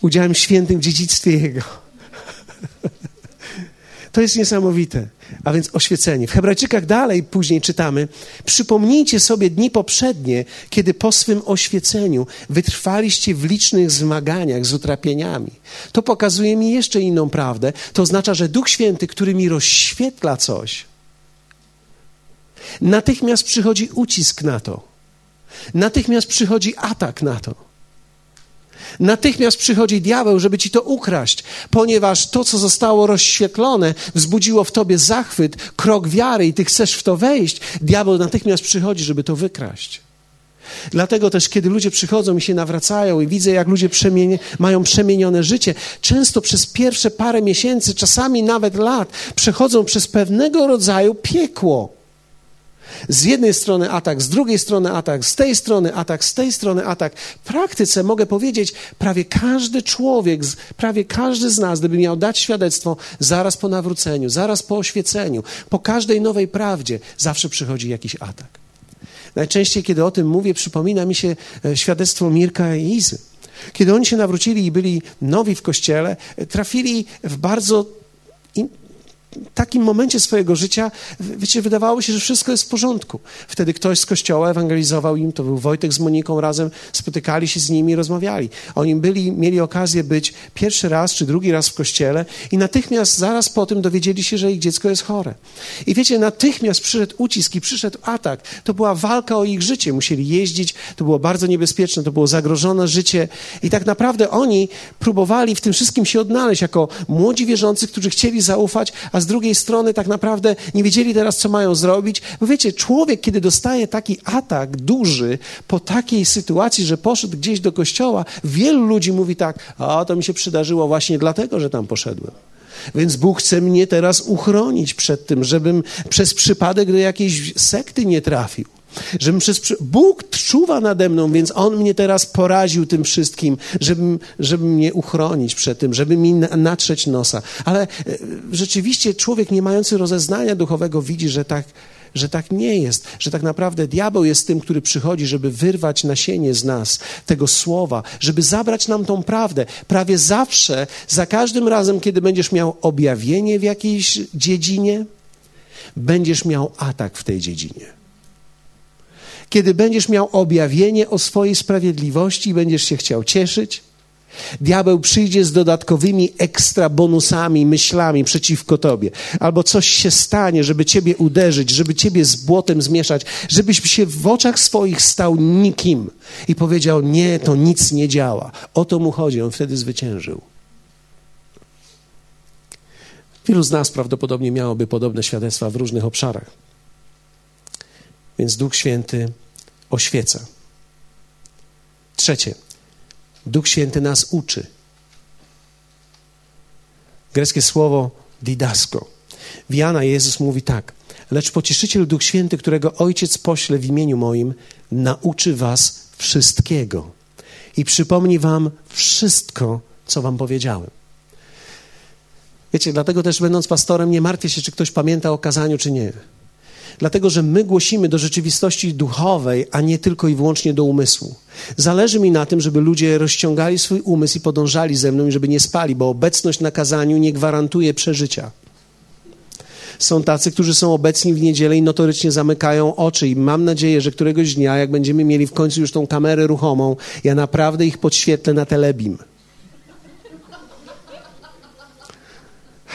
udziałem świętym w dziedzictwie Jego. To jest niesamowite. A więc oświecenie. W Hebrajczykach dalej później czytamy: Przypomnijcie sobie dni poprzednie, kiedy po swym oświeceniu wytrwaliście w licznych zmaganiach z utrapieniami. To pokazuje mi jeszcze inną prawdę. To oznacza, że Duch Święty, który mi rozświetla coś, natychmiast przychodzi ucisk na to. Natychmiast przychodzi atak na to. Natychmiast przychodzi diabeł, żeby ci to ukraść, ponieważ to, co zostało rozświetlone, wzbudziło w tobie zachwyt, krok wiary i ty chcesz w to wejść. Diabeł natychmiast przychodzi, żeby to wykraść. Dlatego też, kiedy ludzie przychodzą i się nawracają, i widzę, jak ludzie przemieni mają przemienione życie, często przez pierwsze parę miesięcy, czasami nawet lat, przechodzą przez pewnego rodzaju piekło. Z jednej strony atak, z drugiej strony atak, z tej strony atak, z tej strony atak. W praktyce mogę powiedzieć, prawie każdy człowiek, prawie każdy z nas, gdyby miał dać świadectwo zaraz po nawróceniu, zaraz po oświeceniu, po każdej nowej prawdzie, zawsze przychodzi jakiś atak. Najczęściej, kiedy o tym mówię, przypomina mi się e, świadectwo Mirka i Izy. Kiedy oni się nawrócili i byli nowi w kościele, trafili w bardzo takim momencie swojego życia, wiecie, wydawało się, że wszystko jest w porządku. Wtedy ktoś z kościoła ewangelizował im, to był Wojtek z Moniką razem, spotykali się z nimi rozmawiali. Oni byli, mieli okazję być pierwszy raz czy drugi raz w kościele i natychmiast zaraz po tym dowiedzieli się, że ich dziecko jest chore. I wiecie, natychmiast przyszedł ucisk i przyszedł atak. To była walka o ich życie. Musieli jeździć, to było bardzo niebezpieczne, to było zagrożone życie i tak naprawdę oni próbowali w tym wszystkim się odnaleźć jako młodzi wierzący, którzy chcieli zaufać, a z drugiej strony tak naprawdę nie wiedzieli teraz, co mają zrobić. Bo wiecie, człowiek, kiedy dostaje taki atak duży po takiej sytuacji, że poszedł gdzieś do kościoła, wielu ludzi mówi tak, a to mi się przydarzyło właśnie dlatego, że tam poszedłem. Więc Bóg chce mnie teraz uchronić przed tym, żebym przez przypadek do jakiejś sekty nie trafił. Żebym przez... Bóg czuwa nade mną, więc On mnie teraz poraził tym wszystkim, żeby, żeby mnie uchronić przed tym, żeby mi natrzeć nosa. Ale e, rzeczywiście człowiek nie mający rozeznania duchowego widzi, że tak, że tak nie jest, że tak naprawdę diabeł jest tym, który przychodzi, żeby wyrwać nasienie z nas, tego słowa, żeby zabrać nam tą prawdę. Prawie zawsze, za każdym razem, kiedy będziesz miał objawienie w jakiejś dziedzinie, będziesz miał atak w tej dziedzinie kiedy będziesz miał objawienie o swojej sprawiedliwości i będziesz się chciał cieszyć, diabeł przyjdzie z dodatkowymi ekstra bonusami, myślami przeciwko tobie. Albo coś się stanie, żeby ciebie uderzyć, żeby ciebie z błotem zmieszać, żebyś się w oczach swoich stał nikim i powiedział: Nie, to nic nie działa. O to mu chodzi, on wtedy zwyciężył. Wielu z nas prawdopodobnie miałoby podobne świadectwa w różnych obszarach. Więc Duch Święty oświeca. Trzecie, Duch Święty nas uczy. Greckie słowo didasko. W Jana Jezus mówi tak: Lecz pocieszyciel Duch Święty, którego Ojciec pośle w imieniu moim, nauczy was wszystkiego i przypomni wam wszystko, co wam powiedziałem. Wiecie, dlatego też będąc pastorem, nie martwię się, czy ktoś pamięta o kazaniu, czy nie. Dlatego, że my głosimy do rzeczywistości duchowej, a nie tylko i wyłącznie do umysłu. Zależy mi na tym, żeby ludzie rozciągali swój umysł i podążali ze mną i żeby nie spali, bo obecność na kazaniu nie gwarantuje przeżycia. Są tacy, którzy są obecni w niedzielę i notorycznie zamykają oczy. I mam nadzieję, że któregoś dnia, jak będziemy mieli w końcu już tą kamerę ruchomą, ja naprawdę ich podświetlę na telebim.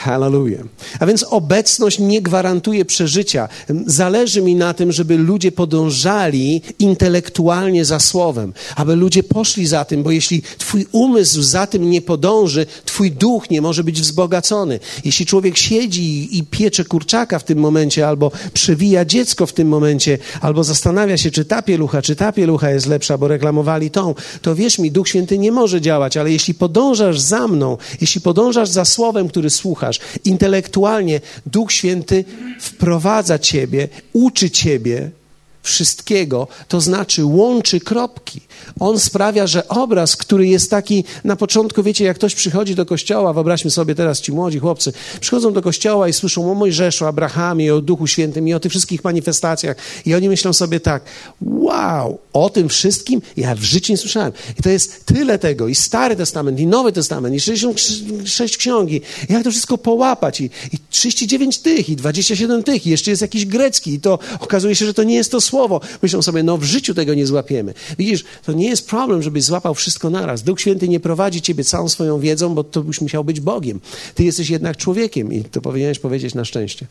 Hallelujah. A więc obecność nie gwarantuje przeżycia. Zależy mi na tym, żeby ludzie podążali intelektualnie za słowem, aby ludzie poszli za tym, bo jeśli twój umysł za tym nie podąży, twój duch nie może być wzbogacony. Jeśli człowiek siedzi i piecze kurczaka w tym momencie, albo przewija dziecko w tym momencie, albo zastanawia się, czy ta pielucha, czy ta pielucha jest lepsza, bo reklamowali tą, to wierz mi, Duch Święty nie może działać, ale jeśli podążasz za mną, jeśli podążasz za słowem, który słuchasz, słuchasz. Intelektualnie Duch Święty wprowadza ciebie, uczy ciebie wszystkiego, to znaczy łączy kropki. On sprawia, że obraz, który jest taki na początku, wiecie, jak ktoś przychodzi do kościoła, wyobraźmy sobie teraz ci młodzi chłopcy, przychodzą do kościoła i słyszą o Mojżeszu, Abrahamie, o Duchu Świętym i o tych wszystkich manifestacjach i oni myślą sobie tak, wow, o tym wszystkim ja w życiu nie słyszałem. I to jest tyle tego, i Stary Testament, i Nowy Testament, i 66 ksiągi, jak to wszystko połapać, i, i 39 tych, i 27 tych, i jeszcze jest jakiś grecki, i to okazuje się, że to nie jest to słowo. Myślą sobie, no w życiu tego nie złapiemy. Widzisz, to nie jest problem, żebyś złapał wszystko naraz. Duch Święty nie prowadzi ciebie całą swoją wiedzą, bo to byś musiał być Bogiem. Ty jesteś jednak człowiekiem i to powinieneś powiedzieć na szczęście.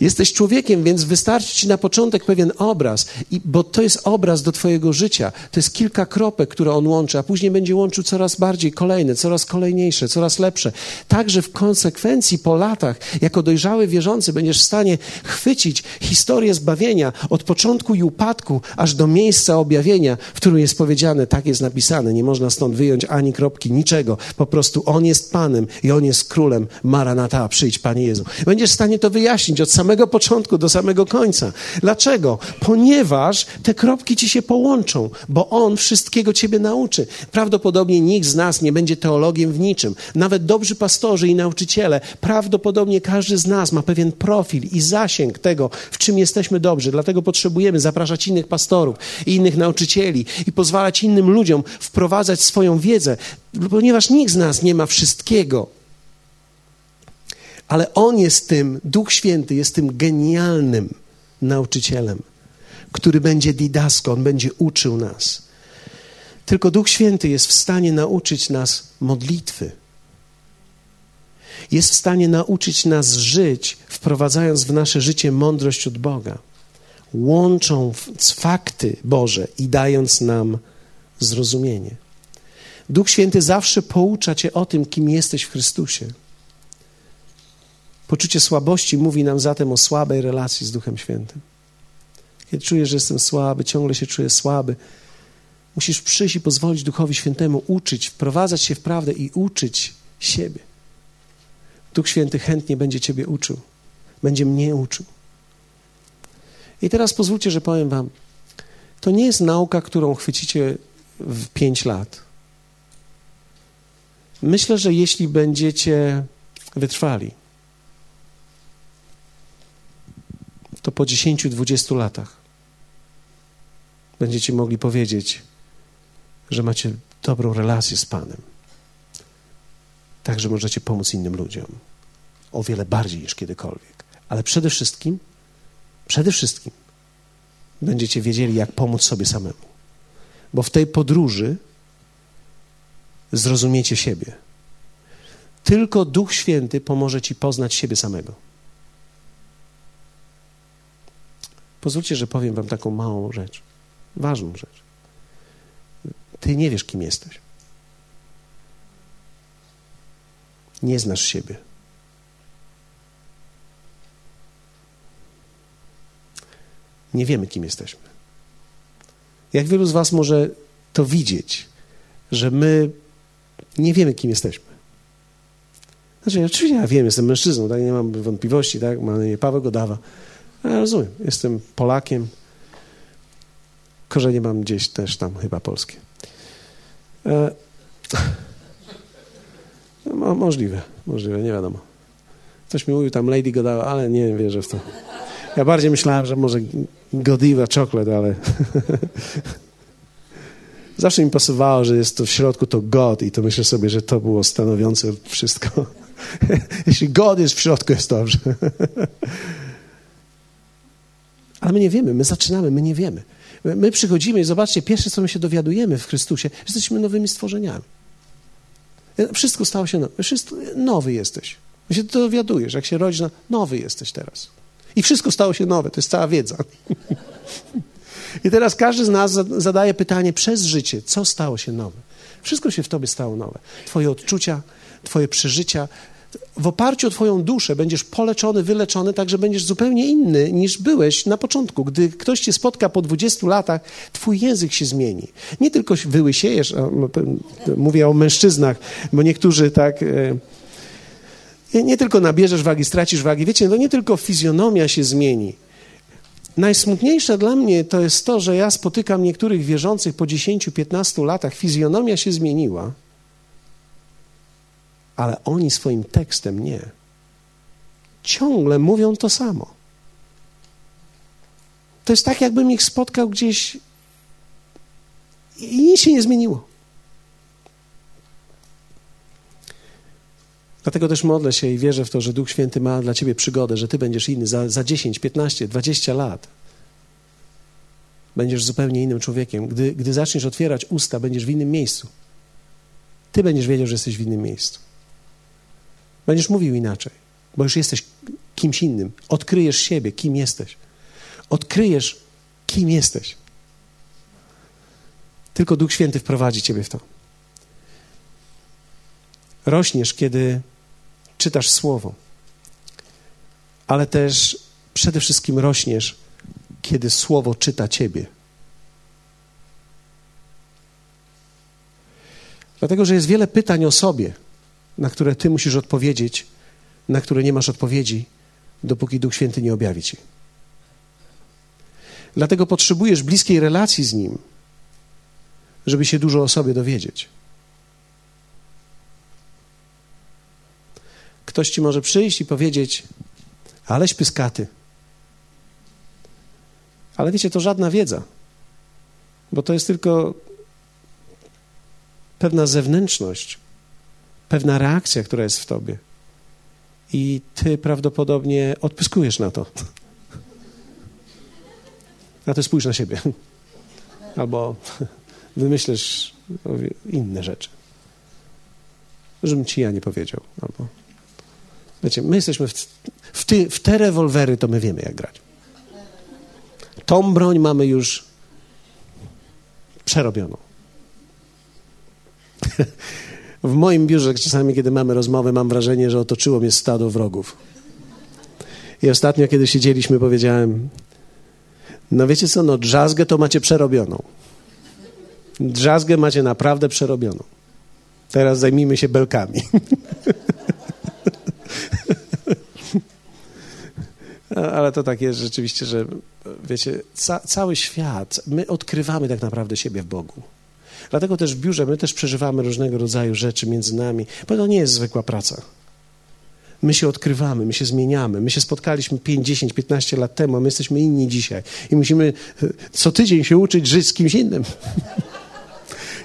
Jesteś człowiekiem, więc wystarczy ci na początek pewien obraz, i, bo to jest obraz do twojego życia. To jest kilka kropek, które on łączy, a później będzie łączył coraz bardziej kolejne, coraz kolejniejsze, coraz lepsze. Także w konsekwencji po latach, jako dojrzały wierzący, będziesz w stanie chwycić historię zbawienia od początku i upadku, aż do miejsca objawienia, w którym jest powiedziane, tak jest napisane, nie można stąd wyjąć ani kropki, niczego. Po prostu On jest Panem i On jest Królem. Maranata, przyjdź Panie Jezu. Będziesz w stanie to wyjaśnić od samego początku do samego końca. Dlaczego? Ponieważ te kropki ci się połączą, bo On wszystkiego ciebie nauczy. Prawdopodobnie nikt z nas nie będzie teologiem w niczym. Nawet dobrzy pastorzy i nauczyciele, prawdopodobnie każdy z nas ma pewien profil i zasięg tego, w czym jesteśmy dobrzy. Dlatego potrzebujemy zapraszać innych pastorów i innych nauczycieli i pozwalać innym ludziom wprowadzać swoją wiedzę, ponieważ nikt z nas nie ma wszystkiego Ale On jest tym, Duch Święty jest tym genialnym nauczycielem, który będzie didaską, On będzie uczył nas. Tylko Duch Święty jest w stanie nauczyć nas modlitwy. Jest w stanie nauczyć nas żyć, wprowadzając w nasze życie mądrość od Boga, łącząc fakty Boże i dając nam zrozumienie. Duch Święty zawsze poucza Cię o tym, kim jesteś w Chrystusie. Poczucie słabości mówi nam zatem o słabej relacji z Duchem Świętym. Kiedy czujesz, że jestem słaby, ciągle się czuję słaby, musisz przyjść i pozwolić Duchowi Świętemu uczyć, wprowadzać się w prawdę i uczyć siebie. Duch Święty chętnie będzie Ciebie uczył, będzie mnie uczył. I teraz pozwólcie, że powiem Wam, to nie jest nauka, którą chwycicie w pięć lat. Myślę, że jeśli będziecie wytrwali, to po 10-20 latach będziecie mogli powiedzieć, że macie dobrą relację z Panem. Także możecie pomóc innym ludziom. O wiele bardziej niż kiedykolwiek. Ale przede wszystkim, przede wszystkim będziecie wiedzieli, jak pomóc sobie samemu. Bo w tej podróży zrozumiecie siebie. Tylko Duch Święty pomoże ci poznać siebie samego. Pozwólcie, że powiem wam taką małą rzecz, ważną rzecz. Ty nie wiesz, kim jesteś. Nie znasz siebie. Nie wiemy, kim jesteśmy. Jak wielu z Was może to widzieć, że my nie wiemy, kim jesteśmy. Znaczy, oczywiście ja wiem, jestem mężczyzną, tak? nie mam wątpliwości, tak? mam na imię Paweł Godawa. Ja rozumiem, jestem Polakiem. Korzenie mam gdzieś też tam chyba polskie. E... <laughs> No, możliwe, możliwe, nie wiadomo. Ktoś mi mówił tam Lady Godiva, ale nie wierzę w to. Ja bardziej myślałem, że może Godiva chocolate, ale <laughs> zawsze mi pasowało, że jest to w środku to God i to myślę sobie, że to było stanowiące wszystko. <laughs> Jeśli God jest w środku, jest dobrze. Ale my nie wiemy, my zaczynamy, my nie wiemy. My przychodzimy i zobaczcie, pierwsze co my się dowiadujemy w Chrystusie, jesteśmy nowymi stworzeniami. Wszystko stało się nowe. Wszystko, nowy jesteś. My się dowiadujesz, jak się rodzisz, no, nowy jesteś teraz. I wszystko stało się nowe, to jest cała wiedza. <laughs> I teraz każdy z nas zadaje pytanie przez życie, co stało się nowe. Wszystko się w tobie stało nowe. Twoje odczucia, twoje przeżycia, w oparciu o Twoją duszę będziesz poleczony, wyleczony, tak że będziesz zupełnie inny niż byłeś na początku. Gdy ktoś Cię spotka po 20 latach, Twój język się zmieni. Nie tylko wyłysiejesz, mówię o mężczyznach, bo niektórzy tak. E, nie tylko nabierzesz wagi, stracisz wagi. Wiecie, no nie tylko fizjonomia się zmieni. Najsmutniejsze dla mnie to jest to, że ja spotykam niektórych wierzących po 10-15 latach, fizjonomia się zmieniła ale oni swoim tekstem nie. Ciągle mówią to samo. To jest tak, jakbym ich spotkał gdzieś i nic się nie zmieniło. Dlatego też modlę się i wierzę w to, że Duch Święty ma dla ciebie przygodę, że ty będziesz inny za, za 10, 15, 20 lat. Będziesz zupełnie innym człowiekiem. Gdy, gdy zaczniesz otwierać usta, będziesz w innym miejscu. Ty będziesz wiedział, że jesteś w innym miejscu. Będziesz mówił inaczej, bo już jesteś kimś innym. Odkryjesz siebie, kim jesteś. Odkryjesz, kim jesteś. Tylko Duch Święty wprowadzi ciebie w to. Rośniesz, kiedy czytasz Słowo, ale też przede wszystkim rośniesz, kiedy Słowo czyta ciebie. Dlatego, że jest wiele pytań o sobie na które ty musisz odpowiedzieć, na które nie masz odpowiedzi, dopóki Duch Święty nie objawi ci. Dlatego potrzebujesz bliskiej relacji z Nim, żeby się dużo o sobie dowiedzieć. Ktoś ci może przyjść i powiedzieć, aleś pyskaty. Ale wiecie, to żadna wiedza, bo to jest tylko pewna zewnętrzność, pewna reakcja, która jest w tobie. i ty prawdopodobnie odpyskujesz na to. A ty spójrz na siebie. Albo wymyślisz inne rzeczy. Żebym ci ja nie powiedział. Albo... Wiecie, my jesteśmy w, w, ty, w te rewolwery, to my wiemy, jak grać. Tą broń mamy już przerobioną. <laughs> W moim biurze czasami, kiedy mamy rozmowę, mam wrażenie, że otoczyło mnie stado wrogów. I ostatnio, kiedy siedzieliśmy, powiedziałem: No wiecie co, no drzazgę to macie przerobioną. Drzazgę macie naprawdę przerobioną. Teraz zajmijmy się belkami. <laughs> Ale to tak jest rzeczywiście, że wiecie, ca cały świat, my odkrywamy tak naprawdę siebie w Bogu. Dlatego też w biurze my też przeżywamy różnego rodzaju rzeczy między nami, bo to nie jest zwykła praca. My się odkrywamy, my się zmieniamy. My się spotkaliśmy 5, 10, 15 lat temu, a my jesteśmy inni dzisiaj. I musimy e, co tydzień się uczyć żyć z kimś innym. <laughs>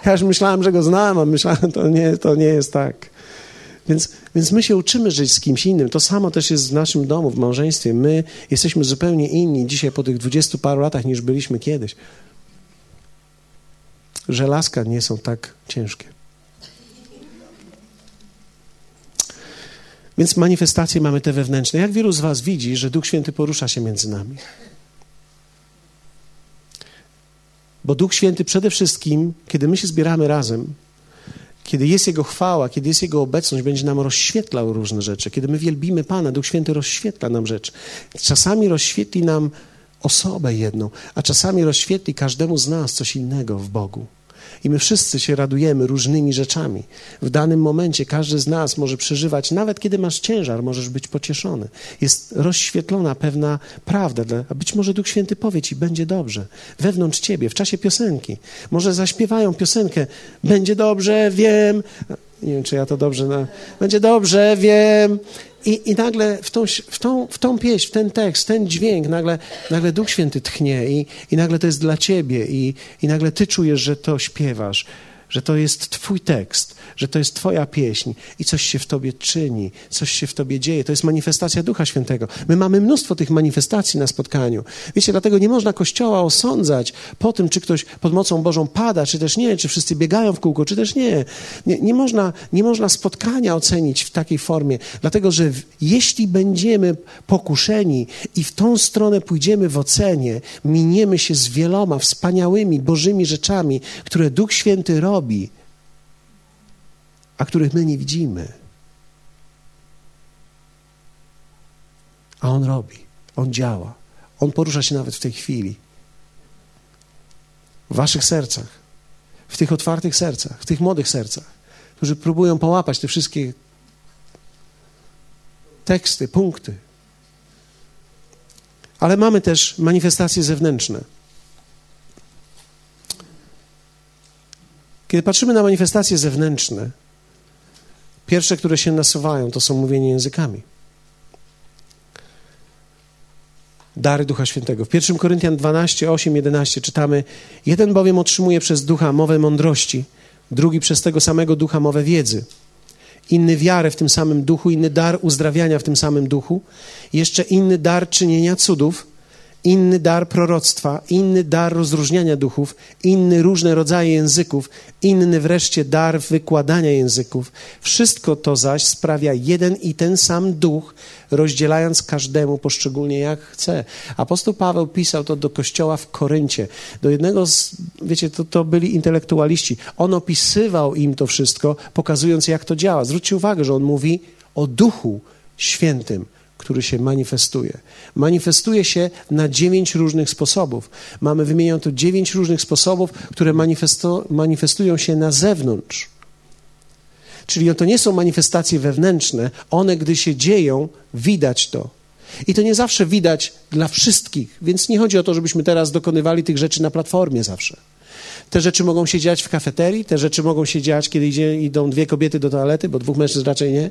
Ja już myślałem, że go znam, a myślałem, to nie, to nie jest tak. Więc, więc my się uczymy żyć z kimś innym. To samo też jest w naszym domu, w małżeństwie. My jesteśmy zupełnie inni dzisiaj po tych dwudziestu paru latach, niż byliśmy kiedyś. Żelazka nie są tak ciężkie. Więc manifestacje mamy te wewnętrzne. Jak wielu z Was widzi, że Duch Święty porusza się między nami? Bo Duch Święty przede wszystkim, kiedy my się zbieramy razem, kiedy jest Jego chwała, kiedy jest Jego obecność, będzie nam rozświetlał różne rzeczy. Kiedy my wielbimy Pana, Duch Święty rozświetla nam rzeczy. Czasami rozświetli nam osobę jedną, a czasami rozświetli każdemu z nas coś innego w Bogu. I my wszyscy się radujemy różnymi rzeczami. W danym momencie każdy z nas może przeżywać, nawet kiedy masz ciężar, możesz być pocieszony. Jest rozświetlona pewna prawda, a być może Duch Święty powie ci, będzie dobrze. Wewnątrz ciebie, w czasie piosenki. Może zaśpiewają piosenkę, będzie dobrze, wiem. Nie wiem, czy ja to dobrze. Na... Będzie dobrze, wiem. I, I nagle w tą, w, tą, w tą pieśń, w ten tekst, ten dźwięk, nagle, nagle Duch Święty tchnie i, i nagle to jest dla ciebie i, i nagle ty czujesz, że to śpiewasz że to jest Twój tekst, że to jest Twoja pieśń i coś się w Tobie czyni, coś się w Tobie dzieje. To jest manifestacja Ducha Świętego. My mamy mnóstwo tych manifestacji na spotkaniu. Wiecie, dlatego nie można Kościoła osądzać po tym, czy ktoś pod mocą Bożą pada, czy też nie, czy wszyscy biegają w kółko, czy też nie. Nie, nie, można, nie można spotkania ocenić w takiej formie, dlatego że w, jeśli będziemy pokuszeni i w tą stronę pójdziemy w ocenie, miniemy się z wieloma wspaniałymi Bożymi rzeczami, które Duch Święty robi, robi, a których my nie widzimy. A On robi, On działa, On porusza się nawet w tej chwili. W Waszych sercach, w tych otwartych sercach, w tych młodych sercach, którzy próbują połapać te wszystkie teksty, punkty. Ale mamy też manifestacje zewnętrzne. Kiedy patrzymy na manifestacje zewnętrzne, pierwsze, które się nasuwają, to są mówienie językami. Dary Ducha Świętego. W 1 Koryntian 12, 8, 11 czytamy: Jeden bowiem otrzymuje przez Ducha mowę mądrości, drugi przez tego samego Ducha mowę wiedzy, inny wiarę w tym samym Duchu, inny dar uzdrawiania w tym samym Duchu, jeszcze inny dar czynienia cudów inny dar proroctwa, inny dar rozróżniania duchów, inny różne rodzaje języków, inny wreszcie dar wykładania języków. Wszystko to zaś sprawia jeden i ten sam duch, rozdzielając każdemu poszczególnie jak chce. Apostoł Paweł pisał to do kościoła w Koryncie, do jednego z, wiecie, to, to byli intelektualiści. On opisywał im to wszystko, pokazując jak to działa. Zwróćcie uwagę, że on mówi o duchu świętym który się manifestuje. Manifestuje się na dziewięć różnych sposobów. Mamy wymienione tu dziewięć różnych sposobów, które manifestują się na zewnątrz. Czyli to nie są manifestacje wewnętrzne, one gdy się dzieją, widać to. I to nie zawsze widać dla wszystkich, więc nie chodzi o to, żebyśmy teraz dokonywali tych rzeczy na platformie zawsze. Te rzeczy mogą się dziać w kafeterii, te rzeczy mogą się dziać, kiedy idzie, idą dwie kobiety do toalety, bo dwóch mężczyzn raczej nie.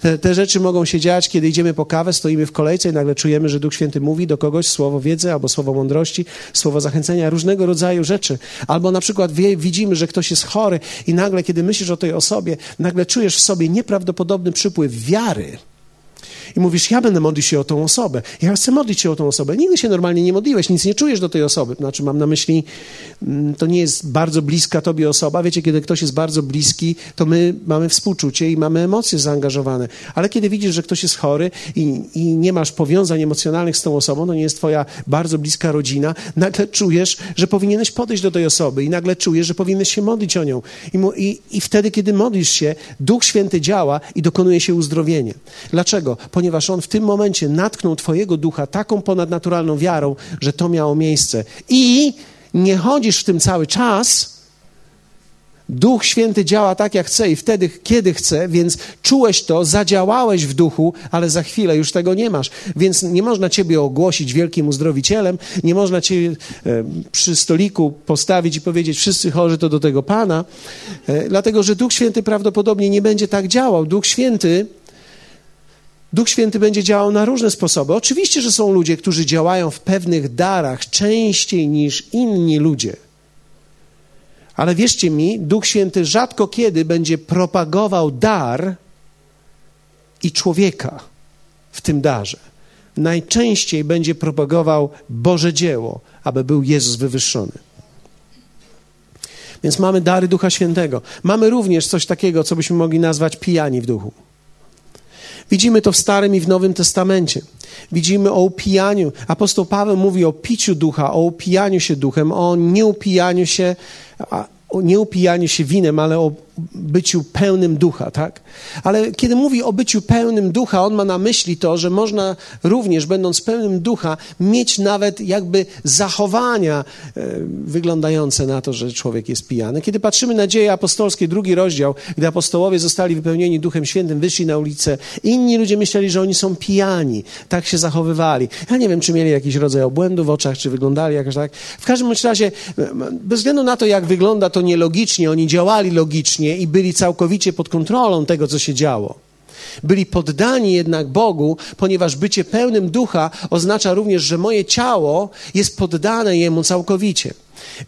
Te, te, rzeczy mogą się dziać, kiedy idziemy po kawę, stoimy w kolejce i nagle czujemy, że Duch Święty mówi do kogoś słowo wiedzy albo słowo mądrości, słowo zachęcenia, różnego rodzaju rzeczy. Albo na przykład wie, widzimy, że ktoś jest chory i nagle, kiedy myślisz o tej osobie, nagle czujesz w sobie nieprawdopodobny przypływ wiary i mówisz, ja będę modlić się o tą osobę. Ja chcę modlić się o tą osobę. Nigdy się normalnie nie modliłeś, nic nie czujesz do tej osoby. Znaczy, mam na myśli, mm, to nie jest bardzo bliska tobie osoba. Wiecie, kiedy ktoś jest bardzo bliski, to my mamy współczucie i mamy emocje zaangażowane. Ale kiedy widzisz, że ktoś jest chory i, i nie masz powiązań emocjonalnych z tą osobą, to nie jest twoja bardzo bliska rodzina, nagle czujesz, że powinieneś podejść do tej osoby i nagle czujesz, że powinieneś się modlić o nią. I, i, i wtedy, kiedy modlisz się, Duch Święty działa i dokonuje się uzdrowienie. Dlaczego? Ponieważ On w tym momencie natknął Twojego ducha taką ponadnaturalną wiarą, że to miało miejsce. I nie chodzisz w tym cały czas. Duch Święty działa tak, jak chce i wtedy, kiedy chce, więc czułeś to, zadziałałeś w duchu, ale za chwilę już tego nie masz. Więc nie można ciebie ogłosić wielkim uzdrowicielem, nie można cię e, przy stoliku postawić i powiedzieć, wszyscy chorzy to do tego Pana, e, dlatego że Duch Święty prawdopodobnie nie będzie tak działał. Duch Święty Duch Święty będzie działał na różne sposoby. Oczywiście, że są ludzie, którzy działają w pewnych darach częściej niż inni ludzie. Ale wierzcie mi, Duch Święty rzadko kiedy będzie propagował dar i człowieka w tym darze. Najczęściej będzie propagował Boże dzieło, aby był Jezus wywyższony. Więc mamy dary Ducha Świętego. Mamy również coś takiego, co byśmy mogli nazwać pijani w duchu. Widzimy to w Starym i w Nowym Testamencie. Widzimy o upijaniu. Apostoł Paweł mówi o piciu ducha, o upijaniu się duchem, o nieupijaniu się, o nieupijaniu się winem, ale o byciu pełnym ducha, tak? Ale kiedy mówi o byciu pełnym ducha, on ma na myśli to, że można również, będąc pełnym ducha, mieć nawet jakby zachowania e, wyglądające na to, że człowiek jest pijany. Kiedy patrzymy na dzieje apostolskie, drugi rozdział, gdy apostołowie zostali wypełnieni Duchem Świętym, wyszli na ulicę, inni ludzie myśleli, że oni są pijani. Tak się zachowywali. Ja nie wiem, czy mieli jakiś rodzaj obłędu w oczach, czy wyglądali jakoś tak. W każdym razie, bez względu na to, jak wygląda to nielogicznie, oni działali logicznie, i byli całkowicie pod kontrolą tego, co się działo. Byli poddani jednak Bogu, ponieważ bycie pełnym ducha oznacza również, że moje ciało jest poddane Jemu całkowicie.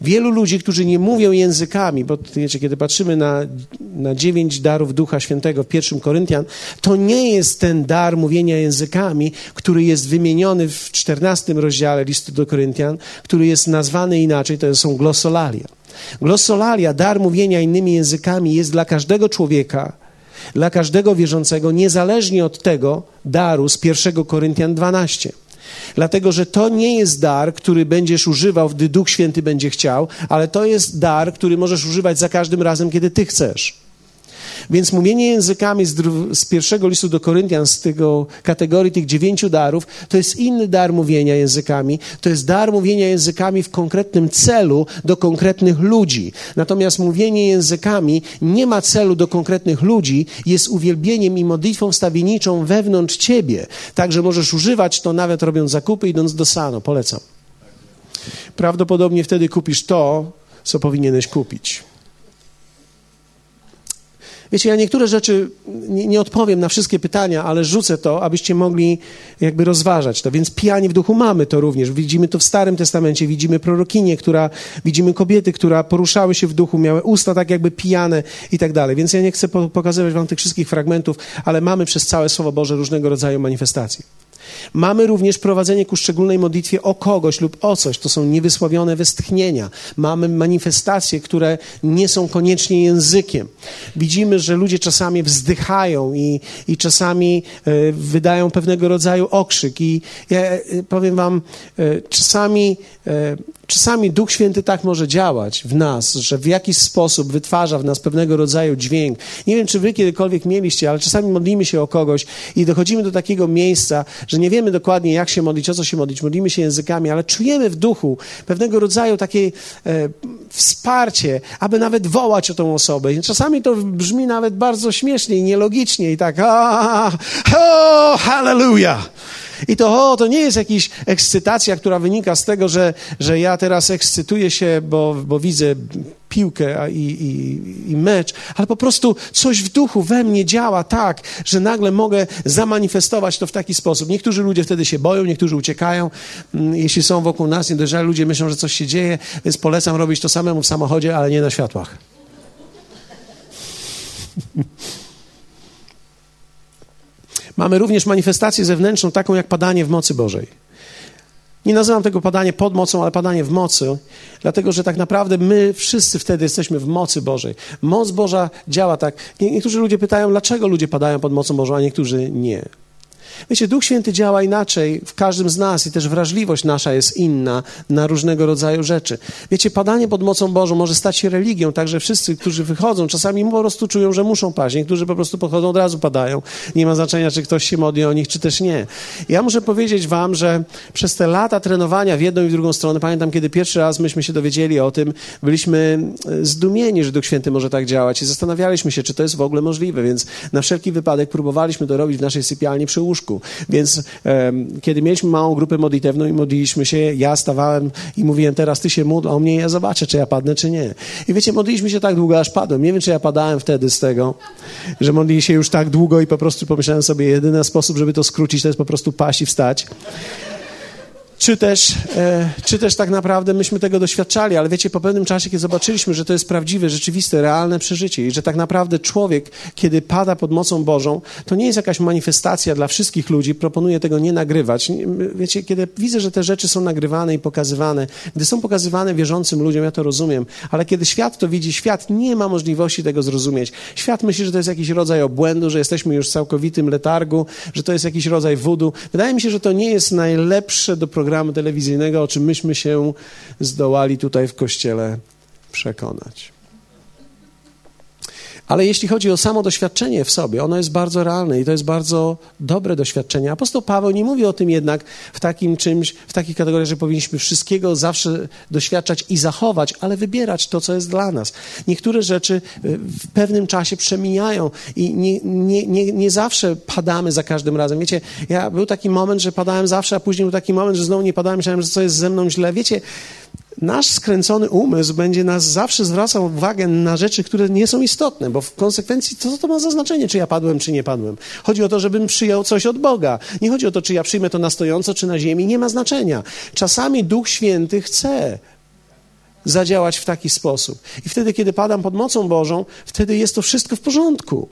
Wielu ludzi, którzy nie mówią językami, bo wiecie, kiedy patrzymy na, na dziewięć darów Ducha Świętego w pierwszym Koryntian, to nie jest ten dar mówienia językami, który jest wymieniony w czternastym rozdziale listu do Koryntian, który jest nazwany inaczej, to są glosolalia. Glosolalia, dar mówienia innymi językami jest dla każdego człowieka, dla każdego wierzącego, niezależnie od tego daru z 1 Koryntian 12. Dlatego, że to nie jest dar, który będziesz używał, gdy Duch Święty będzie chciał, ale to jest dar, który możesz używać za każdym razem, kiedy ty chcesz. Więc mówienie językami z, z, pierwszego listu do Koryntian, z tego kategorii tych dziewięciu darów, to jest inny dar mówienia językami. To jest dar mówienia językami w konkretnym celu do konkretnych ludzi. Natomiast mówienie językami nie ma celu do konkretnych ludzi, jest uwielbieniem i modlitwą wstawienniczą wewnątrz ciebie. Także możesz używać to nawet robiąc zakupy, idąc do sano. Polecam. Prawdopodobnie wtedy kupisz to, co powinieneś kupić. Wiecie, ja niektóre rzeczy nie, nie, odpowiem na wszystkie pytania, ale rzucę to, abyście mogli jakby rozważać to. Więc pijani w duchu mamy to również. Widzimy to w Starym Testamencie, widzimy prorokinię, która, widzimy kobiety, które poruszały się w duchu, miały usta tak jakby pijane i tak dalej. Więc ja nie chcę pokazywać wam tych wszystkich fragmentów, ale mamy przez całe Słowo Boże różnego rodzaju manifestacje. Mamy również prowadzenie ku szczególnej modlitwie o kogoś lub o coś. To są niewysławione westchnienia. Mamy manifestacje, które nie są koniecznie językiem. Widzimy, że ludzie czasami wzdychają i, i czasami e, wydają pewnego rodzaju okrzyk. I ja e, powiem wam, e, czasami Czasami Duch Święty tak może działać w nas, że w jakiś sposób wytwarza w nas pewnego rodzaju dźwięk. Nie wiem, czy wy kiedykolwiek mieliście, ale czasami modlimy się o kogoś i dochodzimy do takiego miejsca, że nie wiemy dokładnie, jak się modlić, o co się modlić. Modlimy się językami, ale czujemy w duchu pewnego rodzaju takie e, wsparcie, aby nawet wołać o tą osobę. I czasami to brzmi nawet bardzo śmiesznie i nielogicznie i tak, a, o, hallelujah! I to, o, to nie jest jakaś ekscytacja, która wynika z tego, że, że ja teraz ekscytuję się, bo, bo widzę piłkę i, i, i, mecz, ale po prostu coś w duchu we mnie działa tak, że nagle mogę zamanifestować to w taki sposób. Niektórzy ludzie wtedy się boją, niektórzy uciekają. Mm, jeśli są wokół nas niedojrzali ludzie, myślą, że coś się dzieje, więc polecam robić to samemu w samochodzie, ale nie na światłach. <laughs> Mamy również manifestację zewnętrzną, taką jak padanie w mocy Bożej. Nie nazywam tego padanie pod mocą, ale padanie w mocy, dlatego że tak naprawdę my wszyscy wtedy jesteśmy w mocy Bożej. Moc Boża działa tak. Niektórzy ludzie pytają, dlaczego ludzie padają pod mocą Bożą, a niektórzy nie. Wiecie, Duch Święty działa inaczej w każdym z nas i też wrażliwość nasza jest inna na różnego rodzaju rzeczy. Wiecie, padanie pod mocą Bożą może stać się religią, także wszyscy, którzy wychodzą, czasami po prostu czują, że muszą paść. Niektórzy po prostu podchodzą, od razu padają. Nie ma znaczenia, czy ktoś się modli o nich, czy też nie. Ja muszę powiedzieć wam, że przez te lata trenowania w jedną i w drugą stronę, pamiętam, kiedy pierwszy raz myśmy się dowiedzieli o tym, byliśmy e, zdumieni, że Duch Święty może tak działać i zastanawialiśmy się, czy to jest w ogóle możliwe, więc na wszelki wypadek próbowaliśmy to robić w naszej sypialni przy łóżku. Więc um, kiedy mieliśmy małą grupę modlitewną i modliliśmy się, ja stawałem i mówiłem, teraz ty się módl o mnie, ja zobaczę, czy ja padnę, czy nie. I wiecie, modliliśmy się tak długo, aż padłem. Nie wiem, czy ja padałem wtedy z tego, że modlili się już tak długo i po prostu pomyślałem sobie, jedyny sposób, żeby to skrócić, to jest po prostu paść i wstać czy też, e, czy też tak naprawdę myśmy tego doświadczali, ale wiecie, po pewnym czasie, kiedy zobaczyliśmy, że to jest prawdziwe, rzeczywiste, realne przeżycie i że tak naprawdę człowiek, kiedy pada pod mocą Bożą, to nie jest jakaś manifestacja dla wszystkich ludzi, proponuję tego nie nagrywać. Wiecie, kiedy widzę, że te rzeczy są nagrywane i pokazywane, gdy są pokazywane wierzącym ludziom, ja to rozumiem, ale kiedy świat to widzi, świat nie ma możliwości tego zrozumieć. Świat myśli, że to jest jakiś rodzaj obłędu, że jesteśmy już w całkowitym letargu, że to jest jakiś rodzaj wudu. Wydaje mi się, że to nie jest najlepsze do programu programu telewizyjnego, o czym myśmy się zdołali tutaj w kościele przekonać. Ale jeśli chodzi o samo doświadczenie w sobie, ono jest bardzo realne i to jest bardzo dobre doświadczenie. Apostoł Paweł nie mówi o tym jednak w takim czymś, w takiej kategorii, że powinniśmy wszystkiego zawsze doświadczać i zachować, ale wybierać to, co jest dla nas. Niektóre rzeczy y, w pewnym czasie przemijają i nie, nie, nie, nie zawsze padamy za każdym razem. Wiecie, ja był taki moment, że padałem zawsze, a później był taki moment, że znowu nie padałem, myślałem, że co jest ze mną źle. Wiecie, nasz skręcony umysł będzie nas zawsze zwracał uwagę na rzeczy, które nie są istotne, bo w konsekwencji co to ma za znaczenie, czy ja padłem, czy nie padłem. Chodzi o to, żebym przyjął coś od Boga. Nie chodzi o to, czy ja przyjmę to na stojąco, czy na ziemi. Nie ma znaczenia. Czasami Duch Święty chce zadziałać w taki sposób. I wtedy, kiedy padam pod mocą Bożą, wtedy jest to wszystko w porządku.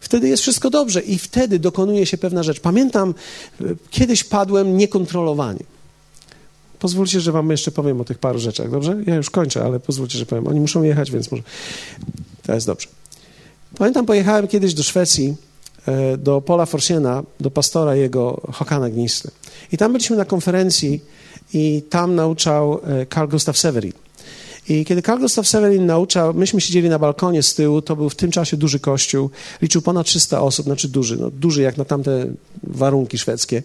Wtedy jest wszystko dobrze i wtedy dokonuje się pewna rzecz. Pamiętam, e, kiedyś padłem niekontrolowanie. Pozwólcie, że wam jeszcze powiem o tych paru rzeczach, dobrze? Ja już kończę, ale pozwólcie, że powiem. Oni muszą jechać, więc może... To jest dobrze. Pamiętam, pojechałem kiedyś do Szwecji, e, do Paula Forsiena, do pastora jego Hokana Gnisty. I tam byliśmy na konferencji i tam nauczał e, Carl Gustav Severin. I kiedy Karl Gustav Severin nauczał, myśmy siedzieli na balkonie z tyłu, to był w tym czasie duży kościół, liczył ponad 300 osób, znaczy duży, no duży jak na tamte warunki szwedzkie,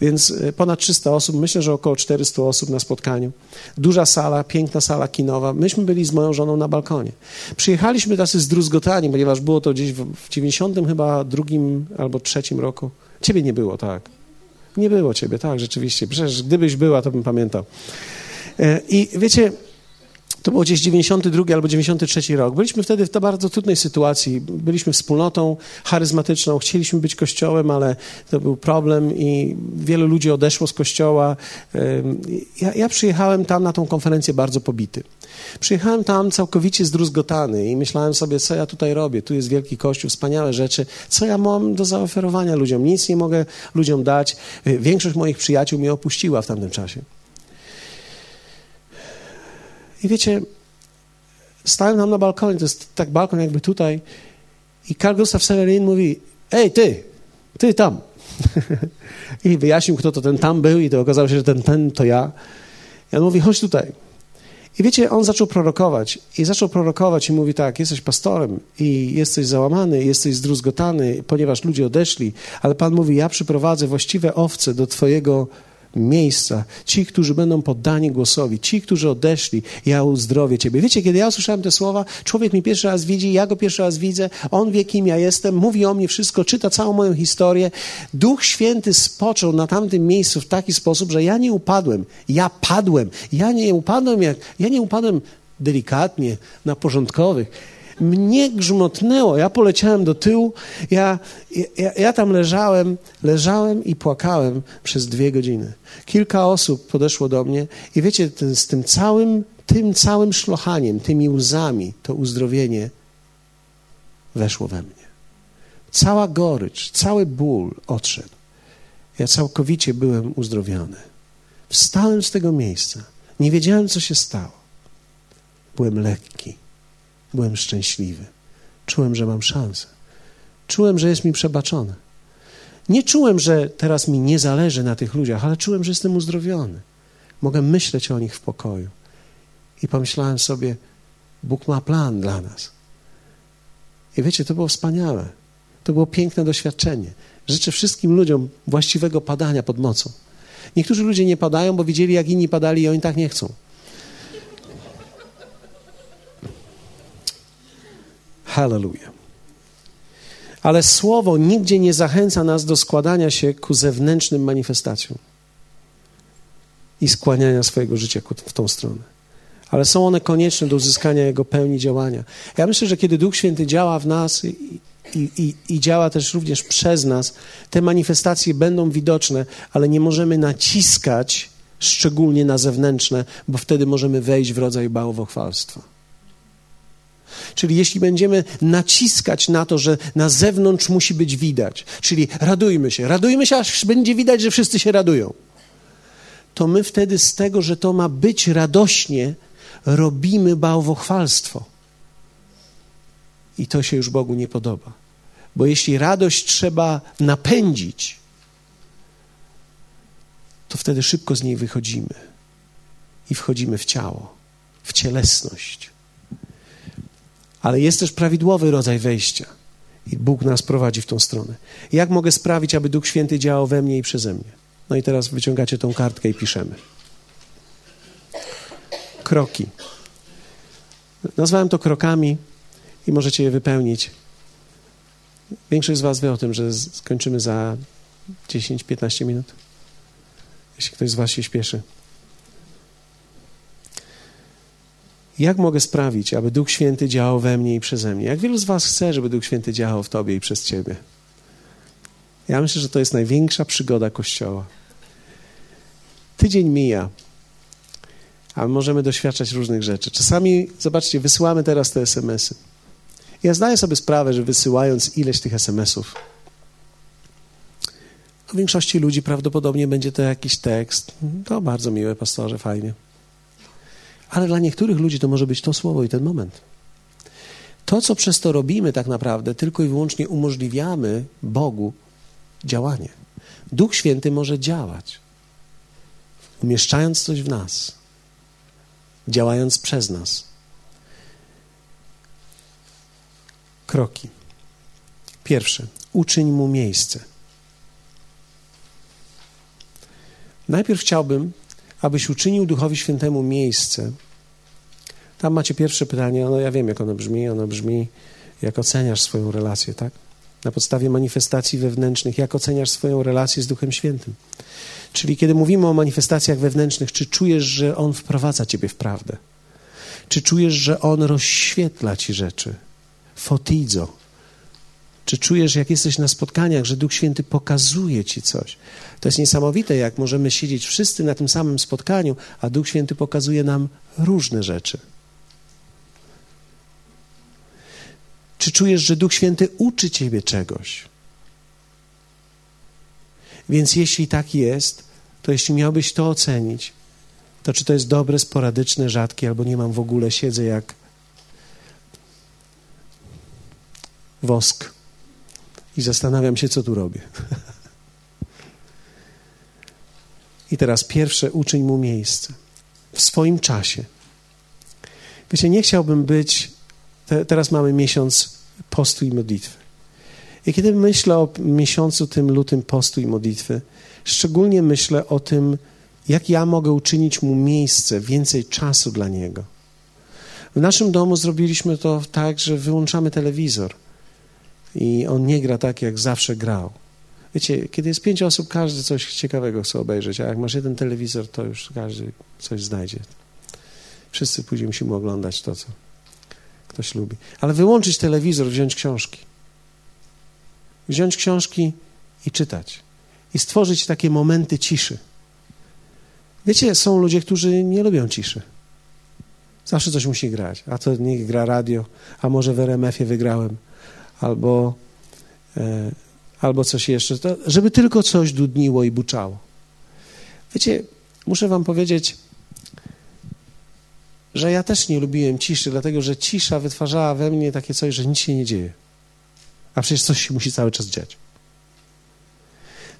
więc e, ponad 300 osób, myślę, że około 400 osób na spotkaniu. Duża sala, piękna sala kinowa. Myśmy byli z moją żoną na balkonie. Przyjechaliśmy tacy zdruzgotani, ponieważ było to gdzieś w, w 90 chyba drugim albo trzecim roku. Ciebie nie było, tak. Nie było ciebie, tak, rzeczywiście. Przecież gdybyś była, to bym pamiętał. E, I wiecie, to było gdzieś 92 albo 93 rok. Byliśmy wtedy w to bardzo trudnej sytuacji. Byliśmy wspólnotą charyzmatyczną, chcieliśmy być kościołem, ale to był problem i wielu ludzi odeszło z kościoła. Ja, ja przyjechałem tam na tą konferencję bardzo pobity. Przyjechałem tam całkowicie zdruzgotany i myślałem sobie, co ja tutaj robię. Tu jest wielki kościół, wspaniałe rzeczy. Co ja mam do zaoferowania ludziom? Nic nie mogę ludziom dać. Większość moich przyjaciół mnie opuściła w tamtym czasie. I wiecie, stałem tam na balkonie, to jest tak balkon jakby tutaj i Karl Gustav Severin mówi, ej ty, ty tam. <laughs> I wyjaśnił, kto to ten tam był i to okazało się, że ten ten to ja. I on mówi, chodź tutaj. I wiecie, on zaczął prorokować i zaczął prorokować i mówi tak, jesteś pastorem i jesteś załamany, jesteś zdruzgotany, ponieważ ludzie odeszli, ale Pan mówi, ja przyprowadzę właściwe owce do twojego miejsca, ci, którzy będą poddani głosowi, ci, którzy odeszli, ja uzdrowię Ciebie. Wiecie, kiedy ja usłyszałem te słowa, człowiek mnie pierwszy raz widzi, ja go pierwszy raz widzę, on wie, kim ja jestem, mówi o mnie wszystko, czyta całą moją historię. Duch Święty spoczął na tamtym miejscu w taki sposób, że ja nie upadłem, ja padłem. Ja nie upadłem, jak, ja nie upadłem delikatnie, na porządkowych mnie grzmotnęło. Ja poleciałem do tyłu, ja, ja, ja tam leżałem, leżałem i płakałem przez dwie godziny. Kilka osób podeszło do mnie i wiecie, ten, z tym całym, tym całym szlochaniem, tymi łzami, to uzdrowienie weszło we mnie. Cała gorycz, cały ból odszedł. Ja całkowicie byłem uzdrowiony. Wstałem z tego miejsca. Nie wiedziałem, co się stało. Byłem lekki. Byłem szczęśliwy. Czułem, że mam szansę. Czułem, że jest mi przebaczone. Nie czułem, że teraz mi nie zależy na tych ludziach, ale czułem, że jestem uzdrowiony. Mogę myśleć o nich w pokoju. I pomyślałem sobie, Bóg ma plan dla nas. I wiecie, to było wspaniałe. To było piękne doświadczenie. Życzę wszystkim ludziom właściwego padania pod mocą. Niektórzy ludzie nie padają, bo widzieli, jak inni padali i oni tak nie chcą. Hallelujah. Ale słowo nigdzie nie zachęca nas do składania się ku zewnętrznym manifestacjom i skłaniania swojego życia w tą stronę. Ale są one konieczne do uzyskania Jego pełni działania. Ja myślę, że kiedy Duch Święty działa w nas i, i, i, działa też również przez nas, te manifestacje będą widoczne, ale nie możemy naciskać szczególnie na zewnętrzne, bo wtedy możemy wejść w rodzaj bałwochwalstwa. Czyli jeśli będziemy naciskać na to, że na zewnątrz musi być widać, czyli radujmy się, radujmy się, aż będzie widać, że wszyscy się radują, to my wtedy z tego, że to ma być radośnie, robimy bałwochwalstwo. I to się już Bogu nie podoba. Bo jeśli radość trzeba napędzić, to wtedy szybko z niej wychodzimy i wchodzimy w ciało, w cielesność. Ale jest też prawidłowy rodzaj wejścia. I Bóg nas prowadzi w tą stronę. Jak mogę sprawić, aby Duch Święty działał we mnie i przeze mnie? No i teraz wyciągacie tą kartkę i piszemy. Kroki. Nazwałem to krokami i możecie je wypełnić. Większość z Was wie o tym, że skończymy za 10-15 minut. Jeśli ktoś z Was się śpieszy. Jak mogę sprawić, aby Duch Święty działał we mnie i przeze mnie? Jak wielu z Was chce, żeby Duch Święty działał w Tobie i przez Ciebie? Ja myślę, że to jest największa przygoda Kościoła. Tydzień mija, a możemy doświadczać różnych rzeczy. Czasami, zobaczcie, wysyłamy teraz te SMS-y. Ja zdaję sobie sprawę, że wysyłając ileś tych SMS-ów, w większości ludzi prawdopodobnie będzie to jakiś tekst. To bardzo miłe, pastorze, fajnie. Ale dla niektórych ludzi to może być to słowo i ten moment. To, co przez to robimy, tak naprawdę, tylko i wyłącznie umożliwiamy Bogu działanie. Duch Święty może działać, umieszczając coś w nas, działając przez nas. Kroki. Pierwsze, uczyń mu miejsce. Najpierw chciałbym, abyś uczynił Duchowi Świętemu miejsce. Tam macie pierwsze pytanie, no ja wiem, jak ono brzmi. Ono brzmi, jak oceniasz swoją relację, tak? Na podstawie manifestacji wewnętrznych, jak oceniasz swoją relację z Duchem Świętym. Czyli kiedy mówimy o manifestacjach wewnętrznych, czy czujesz, że On wprowadza ciebie w prawdę? Czy czujesz, że On rozświetla ci rzeczy? Fotizo. Czy czujesz, jak jesteś na spotkaniach, że Duch Święty pokazuje ci coś? To jest niesamowite, jak możemy siedzieć wszyscy na tym samym spotkaniu, a Duch Święty pokazuje nam różne rzeczy. Czy czujesz, że Duch Święty uczy ciebie czegoś? Więc jeśli tak jest, to jeśli miałbyś to ocenić, to czy to jest dobre, sporadyczne, rzadkie, albo nie mam w ogóle, siedzę jak wosk i zastanawiam się, co tu robię. I teraz pierwsze, uczyń mu miejsce w swoim czasie. Wiecie, nie chciałbym być. Te, teraz mamy miesiąc postu i modlitwy. I kiedy myślę o miesiącu tym lutym postu i modlitwy, szczególnie myślę o tym, jak ja mogę uczynić mu miejsce, więcej czasu dla niego. W naszym domu zrobiliśmy to tak, że wyłączamy telewizor i on nie gra tak, jak zawsze grał. Wiecie, kiedy jest pięć osób, każdy coś ciekawego chce obejrzeć, a jak masz jeden telewizor, to już każdy coś znajdzie. Wszyscy później musimy oglądać to, co ktoś lubi. Ale wyłączyć telewizor, wziąć książki. Wziąć książki i czytać. I stworzyć takie momenty ciszy. Wiecie, są ludzie, którzy nie lubią ciszy. Zawsze coś musi grać. A to niech gra radio, a może w RMF-ie wygrałem albo e, albo coś jeszcze, to, żeby tylko coś dudniło i buczało. Wiecie, muszę wam powiedzieć, że ja też nie lubiłem ciszy, dlatego że cisza wytwarzała we mnie takie coś, że nic się nie dzieje. A przecież coś się musi cały czas dziać.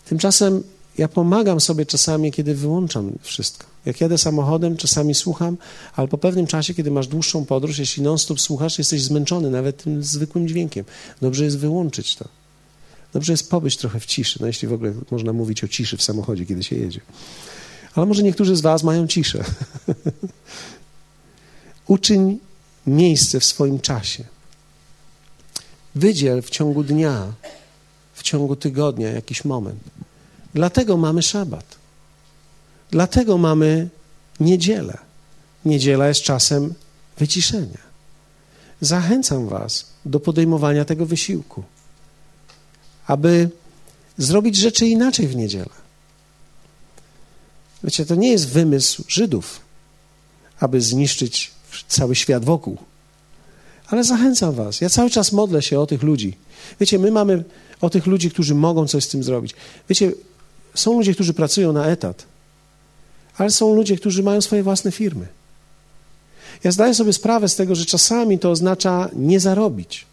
Tymczasem ja pomagam sobie czasami, kiedy wyłączam wszystko. Jak jadę samochodem, czasami słucham, ale po pewnym czasie, kiedy masz dłuższą podróż, jeśli non-stop słuchasz, jesteś zmęczony nawet tym zwykłym dźwiękiem. Dobrze jest wyłączyć to. Dobrze jest pobyć trochę w ciszy, no jeśli w ogóle można mówić o ciszy w samochodzie, kiedy się jedzie. Ale może niektórzy z was mają ciszę. <laughs> Uczyń miejsce w swoim czasie. Wydziel w ciągu dnia, w ciągu tygodnia jakiś moment. Dlatego mamy szabat. Dlatego mamy niedzielę. Niedziela jest czasem wyciszenia. Zachęcam Was do podejmowania tego wysiłku, aby zrobić rzeczy inaczej w niedzielę. Wiecie, to nie jest wymysł Żydów, aby zniszczyć cały świat wokół. Ale zachęcam Was. Ja cały czas modlę się o tych ludzi. Wiecie, my mamy o tych ludzi, którzy mogą coś z tym zrobić. Wiecie, są ludzie, którzy pracują na etat, ale są ludzie, którzy mają swoje własne firmy. Ja zdaję sobie sprawę z tego, że czasami to oznacza nie zarobić.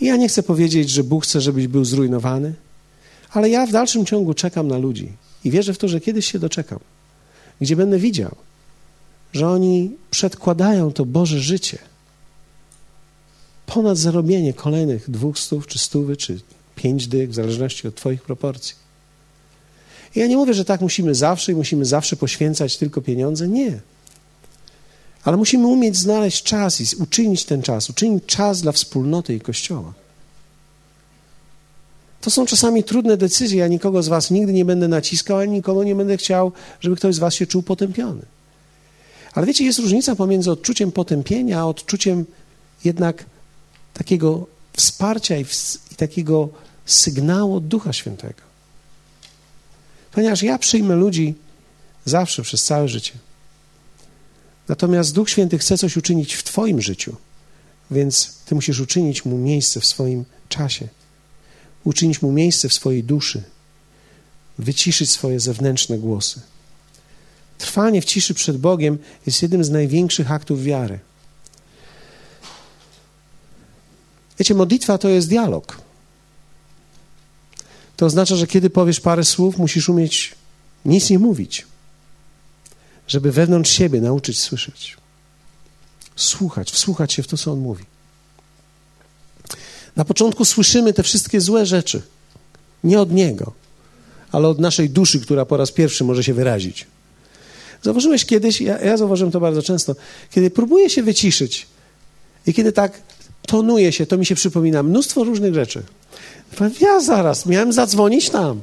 I ja nie chcę powiedzieć, że Bóg chce, żebyś był zrujnowany, ale ja w dalszym ciągu czekam na ludzi i wierzę w to, że kiedyś się doczekam, gdzie będę widział, że oni przedkładają to Boże życie ponad zarobienie kolejnych dwóch stów, czy stówy, czy pięć dych, w zależności od Twoich proporcji. Ja nie mówię, że tak musimy zawsze i musimy zawsze poświęcać tylko pieniądze. Nie. Ale musimy umieć znaleźć czas i uczynić ten czas, uczynić czas dla wspólnoty i Kościoła. To są czasami trudne decyzje. Ja nikogo z Was nigdy nie będę naciskał, ani nikogo nie będę chciał, żeby ktoś z Was się czuł potępiony. Ale wiecie, jest różnica pomiędzy odczuciem potępienia, a odczuciem jednak takiego wsparcia i, i takiego sygnału od Ducha Świętego. Ponieważ ja przyjmę ludzi zawsze, przez całe życie. Natomiast Duch Święty chce coś uczynić w Twoim życiu, więc Ty musisz uczynić mu miejsce w swoim czasie, uczynić mu miejsce w swojej duszy, wyciszyć swoje zewnętrzne głosy. Trwanie w ciszy przed Bogiem jest jednym z największych aktów wiary. Wiecie, modlitwa to jest dialog. To oznacza, że kiedy powiesz parę słów, musisz umieć nic nie mówić, żeby wewnątrz siebie nauczyć słyszeć. Słuchać, wsłuchać się w to, co on mówi. Na początku słyszymy te wszystkie złe rzeczy. Nie od niego, ale od naszej duszy, która po raz pierwszy może się wyrazić. Zauważyłeś kiedyś, ja, ja zauważyłem to bardzo często, kiedy próbuję się wyciszyć i kiedy tak tonuje się, to mi się przypomina mnóstwo różnych rzeczy. Ja zaraz, miałem zadzwonić tam.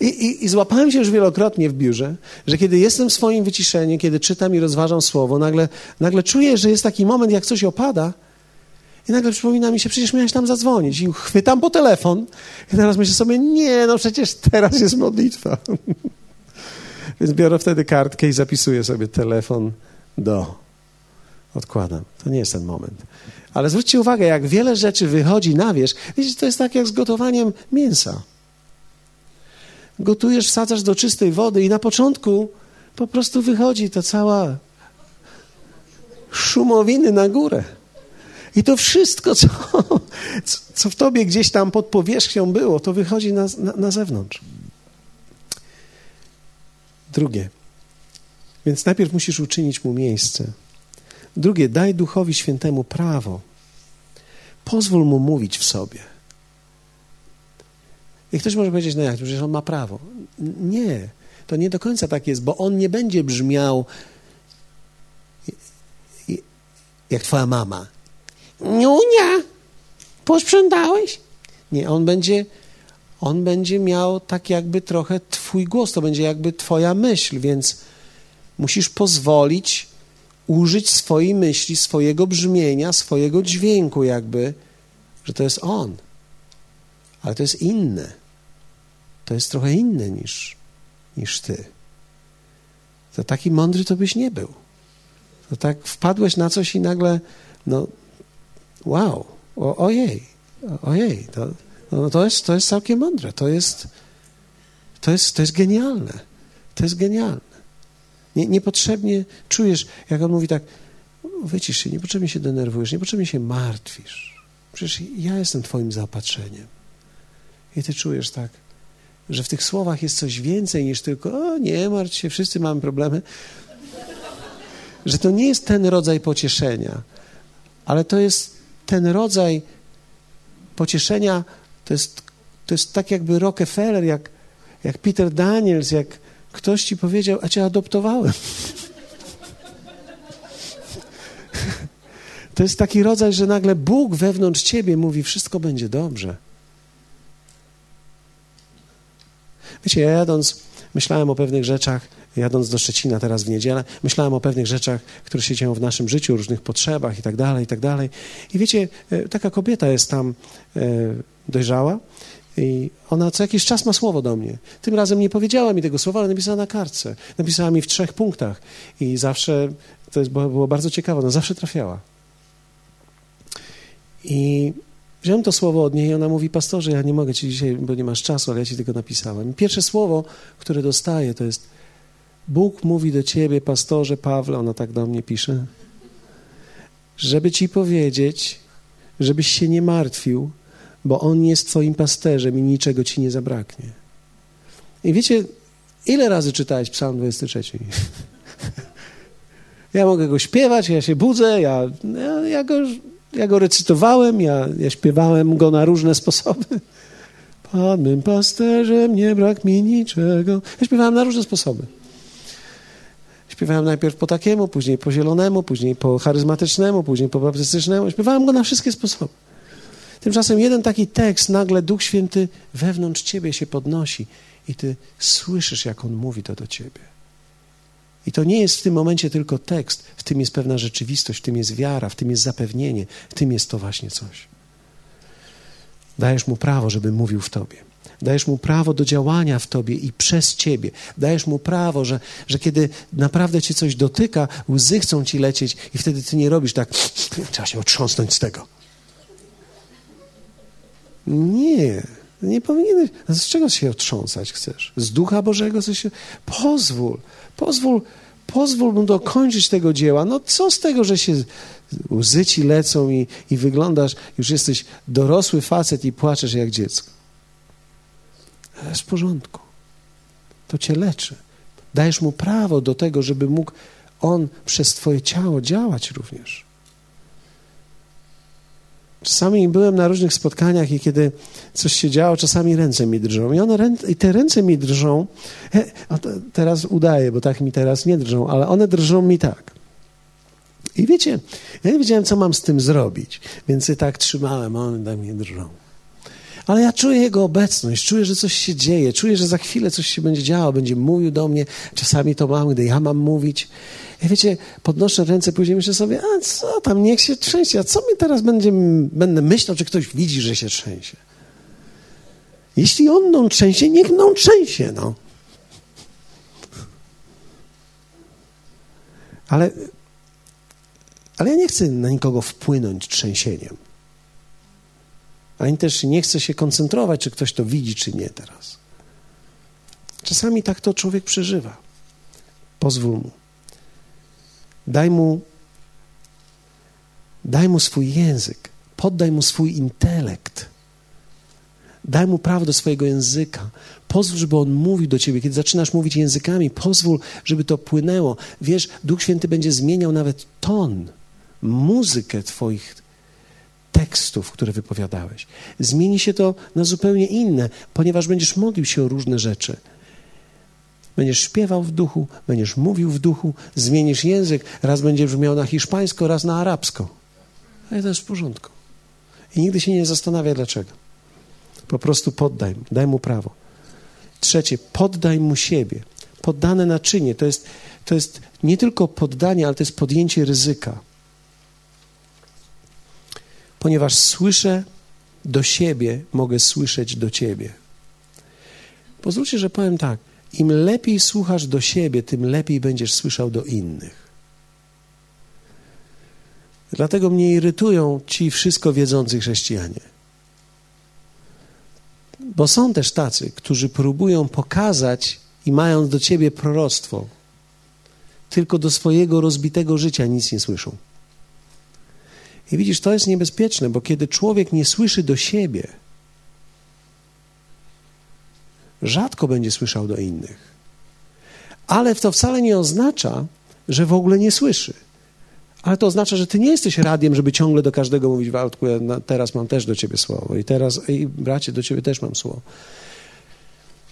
I, i, I, złapałem się już wielokrotnie w biurze, że kiedy jestem w swoim wyciszeniu, kiedy czytam i rozważam słowo, nagle, nagle czuję, że jest taki moment, jak coś opada i nagle przypomina mi się, przecież miałeś tam zadzwonić. I chwytam po telefon i teraz myślę sobie, nie, no przecież teraz jest modlitwa. <laughs> Więc biorę wtedy kartkę i zapisuję sobie telefon do. Odkładam. To nie jest ten moment. Ale zwróćcie uwagę, jak wiele rzeczy wychodzi na wierzch. Wiecie, to jest tak jak z gotowaniem mięsa. Gotujesz, wsadzasz do czystej wody i na początku po prostu wychodzi ta cała szumowiny na górę. I to wszystko, co, co w tobie gdzieś tam pod powierzchnią było, to wychodzi na, na, na zewnątrz. Drugie. Więc najpierw musisz uczynić mu miejsce. Drugie, daj Duchowi Świętemu prawo. Pozwól mu mówić w sobie. I ktoś może powiedzieć, no jak, przecież on ma prawo. Nie, to nie do końca tak jest, bo on nie będzie brzmiał jak twoja mama. Niunia, posprzątałeś? Nie, on będzie, on będzie miał tak jakby trochę twój głos, to będzie jakby twoja myśl, więc musisz pozwolić użyć swojej myśli, swojego brzmienia, swojego dźwięku, jakby, że to jest on. Ale to jest inne. To jest trochę inne niż, niż ty. To taki mądry to byś nie był. To tak wpadłeś na coś i nagle, no, wow, o, ojej, Ojej, to, no to, jest, to jest całkiem mądre. To jest, to jest, to jest genialne. To jest genialne. Nie, niepotrzebnie czujesz, jak on mówi tak, wycisz się, niepotrzebnie się denerwujesz, niepotrzebnie się martwisz. Przecież ja jestem twoim zaopatrzeniem. I ty czujesz tak, że w tych słowach jest coś więcej niż tylko, o nie martw się, wszyscy mamy problemy. Że to nie jest ten rodzaj pocieszenia, ale to jest ten rodzaj pocieszenia, to jest, to jest tak jakby Rockefeller, jak, jak Peter Daniels, jak ktoś ci powiedział, a cię adoptowałem. To jest taki rodzaj, że nagle Bóg wewnątrz ciebie mówi: Wszystko będzie dobrze. Wiecie, ja jadąc, myślałem o pewnych rzeczach, jadąc do Szczecina teraz w niedzielę, myślałem o pewnych rzeczach, które się dzieją w naszym życiu, różnych potrzebach i tak dalej, i tak dalej. I wiecie, e, taka kobieta jest tam e, dojrzała i ona co jakiś czas ma słowo do mnie. Tym razem nie powiedziała mi tego słowa, ale napisała na kartce. Napisała mi w trzech punktach i zawsze, to jest, było, bardzo ciekawe, ona zawsze trafiała. I wziąłem to słowo od niej i ona mówi, pastorze, ja nie mogę ci dzisiaj, bo nie masz czasu, ale ja ci tylko napisałem. I pierwsze słowo, które dostaję, to jest Bóg mówi do ciebie, pastorze Pawle, ona tak do mnie pisze, żeby ci powiedzieć, żebyś się nie martwił, bo On jest twoim pasterzem i niczego ci nie zabraknie. I wiecie, ile razy czytałeś Psalm 23? <laughs> Ja mogę go śpiewać, ja się budzę, ja, ja, ja go ja go recytowałem, ja, ja śpiewałem go na różne sposoby. <laughs> Pan pasterzem, nie brak mi niczego. Ja śpiewałem na różne sposoby. Śpiewałem najpierw po takiemu, później po zielonemu, później po charyzmatycznemu, później po baptystycznemu. Śpiewałem go na wszystkie sposoby. Tymczasem jeden taki tekst, nagle Duch Święty wewnątrz ciebie się podnosi i ty słyszysz, jak on mówi to do ciebie. I to nie jest w tym momencie tylko tekst, w tym jest pewna rzeczywistość, w tym jest wiara, w tym jest zapewnienie, w tym jest to właśnie coś. Dajesz mu prawo, żeby mówił w tobie. Dajesz mu prawo do działania w tobie i przez ciebie. Dajesz mu prawo, że, że kiedy naprawdę cię coś dotyka, łzy chcą ci lecieć i wtedy ty nie robisz tak, <sniffs> trzeba się otrząsnąć z tego. Nie, nie powinieneś. Z czego się otrząsać chcesz? Z Ducha Bożego? Co się... Pozwól, pozwól, pozwól mu dokończyć tego dzieła. No co z tego, że się łzy ci lecą i, i wyglądasz, już jesteś dorosły facet i płaczesz jak dziecko. Ale jest w porządku. To cię leczy. Dajesz mu prawo do tego, żeby mógł on przez twoje ciało działać również. Czasami byłem na różnych spotkaniach i kiedy coś się działo, czasami ręce mi drżą. I, one, i te ręce mi drżą, teraz udaję, bo tak mi teraz nie drżą, ale one drżą mi tak. I wiecie, ja nie wiedziałem, co mam z tym zrobić, więc je tak trzymałem, a one tak mnie drżą. Ale ja czuję Jego obecność, czuję, że coś się dzieje, czuję, że za chwilę coś się będzie działo, będzie mówił do mnie. Czasami to mam, gdy ja mam mówić. I wiecie, podnoszę ręce, później myślę sobie, a co tam, niech się trzęsie, a co mi teraz będzie, będę myślał, czy ktoś widzi, że się trzęsie. Jeśli on mną trzęsie, niech mną trzęsie, no. Ale, ale ja nie chcę na nikogo wpłynąć trzęsieniem. Ani też nie chcę się koncentrować, czy ktoś to widzi, czy nie teraz. Czasami tak to człowiek przeżywa. Pozwól mu. Daj mu, daj mu swój język, poddaj mu swój intelekt. Daj mu prawo do swojego języka. Pozwól, żeby on mówił do ciebie. Kiedy zaczynasz mówić językami, pozwól, żeby to płynęło. Wiesz, Duch Święty będzie zmieniał nawet ton, muzykę twoich tekstów, które wypowiadałeś. Zmieni się to na zupełnie inne, ponieważ będziesz modlił się o różne rzeczy. Będziesz śpiewał w duchu, będziesz mówił w duchu, zmienisz język, raz będziesz brzmiał na hiszpańsko, raz na arabsko. Ale to jest w porządku. I nigdy się nie zastanawia dlaczego. Po prostu poddaj daj mu prawo. Trzecie, poddaj mu siebie. Poddane naczynie to jest, to jest nie tylko poddanie, ale to jest podjęcie ryzyka. Ponieważ słyszę do siebie, mogę słyszeć do ciebie. Pozwólcie, że powiem tak. Im lepiej słuchasz do siebie, tym lepiej będziesz słyszał do innych. Dlatego mnie irytują ci wszystko wiedzący chrześcijanie. Bo są też tacy, którzy próbują pokazać i mają do ciebie proroctwo, tylko do swojego rozbitego życia nic nie słyszą. I widzisz, to jest niebezpieczne, bo kiedy człowiek nie słyszy do siebie, rzadko będzie słyszał do innych. Ale to wcale nie oznacza, że w ogóle nie słyszy. Ale to oznacza, że ty nie jesteś radiem, żeby ciągle do każdego mówić, Waldku, ja teraz mam też do ciebie słowo i teraz, i bracie, do ciebie też mam słowo.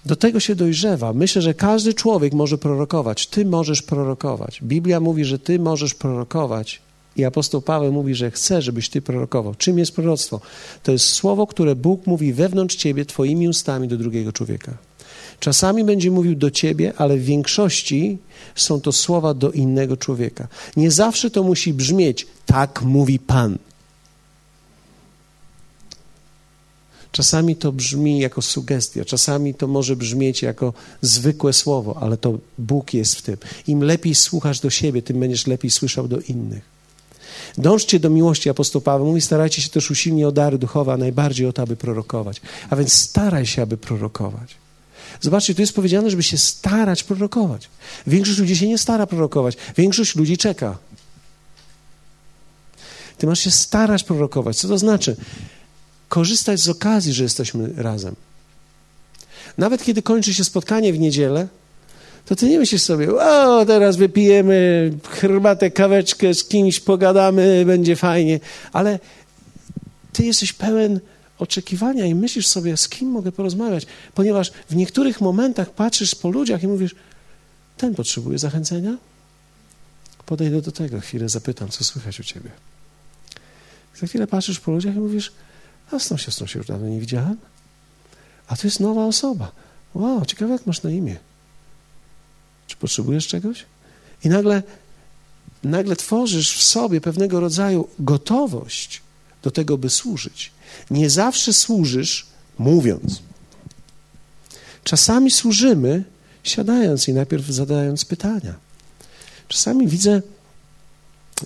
Do tego się dojrzewa. Myślę, że każdy człowiek może prorokować. Ty możesz prorokować. Biblia mówi, że ty możesz prorokować. I apostoł Paweł mówi, że chce, żebyś ty prorokował. Czym jest proroctwo? To jest słowo, które Bóg mówi wewnątrz ciebie, twoimi ustami do drugiego człowieka. Czasami będzie mówił do ciebie, ale w większości są to słowa do innego człowieka. Nie zawsze to musi brzmieć, tak mówi Pan. Czasami to brzmi jako sugestia, czasami to może brzmieć jako zwykłe słowo, ale to Bóg jest w tym. Im lepiej słuchasz do siebie, tym będziesz lepiej słyszał do innych. Dążcie do miłości, apostoł Paweł mówi, starajcie się też usilnie o dary duchowe, a najbardziej o to, aby prorokować. A więc staraj się, aby prorokować. Zobaczcie, tu jest powiedziane, żeby się starać prorokować. Większość ludzi się nie stara prorokować. Większość ludzi czeka. Ty masz się starać prorokować. Co to znaczy? Korzystać z okazji, że jesteśmy razem. Nawet kiedy kończy się spotkanie w niedzielę, to ty nie myślisz sobie, o, teraz wypijemy herbatę, kaweczkę, z kimś pogadamy, będzie fajnie. Ale ty jesteś pełen oczekiwania i myślisz sobie, z kim mogę porozmawiać, ponieważ w niektórych momentach patrzysz po ludziach i mówisz, ten potrzebuje zachęcenia? Podejdę do tego, chwilę zapytam, co słychać u ciebie. Za chwilę patrzysz po ludziach i mówisz, a z tą siostrą się już dawno nie widziałem. A to jest nowa osoba. Wow, ciekawe jak masz na imię. Czy potrzebujesz czegoś? I nagle, nagle tworzysz w sobie pewnego rodzaju gotowość do tego, by służyć. Nie zawsze służysz mówiąc. Czasami służymy siadając i najpierw zadając pytania. Czasami widzę,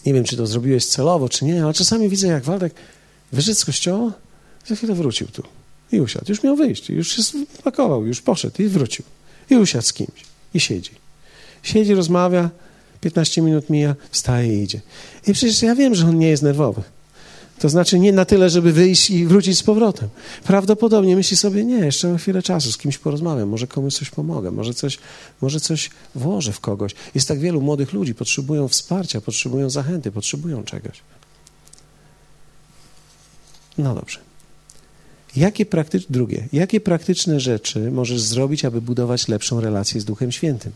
nie wiem, czy to zrobiłeś celowo, czy nie, ale czasami widzę, jak Waldek wyszedł z kościoła, za chwilę wrócił tu i usiadł. Już miał wyjść, już się spakował, już poszedł i wrócił. I usiadł z kimś i siedzi. Siedzi, rozmawia, 15 minut mija, wstaje i idzie. I przecież ja wiem, że on nie jest nerwowy. To znaczy nie na tyle, żeby wyjść i wrócić z powrotem. Prawdopodobnie myśli sobie, nie, jeszcze mam chwilę czasu, z kimś porozmawiam, może komuś coś pomogę, może coś, może coś włożę w kogoś. Jest tak wielu młodych ludzi, potrzebują wsparcia, potrzebują zachęty, potrzebują czegoś. No dobrze. Jakie. Drugie, jakie praktyczne rzeczy możesz zrobić, aby budować lepszą relację z Duchem Świętym?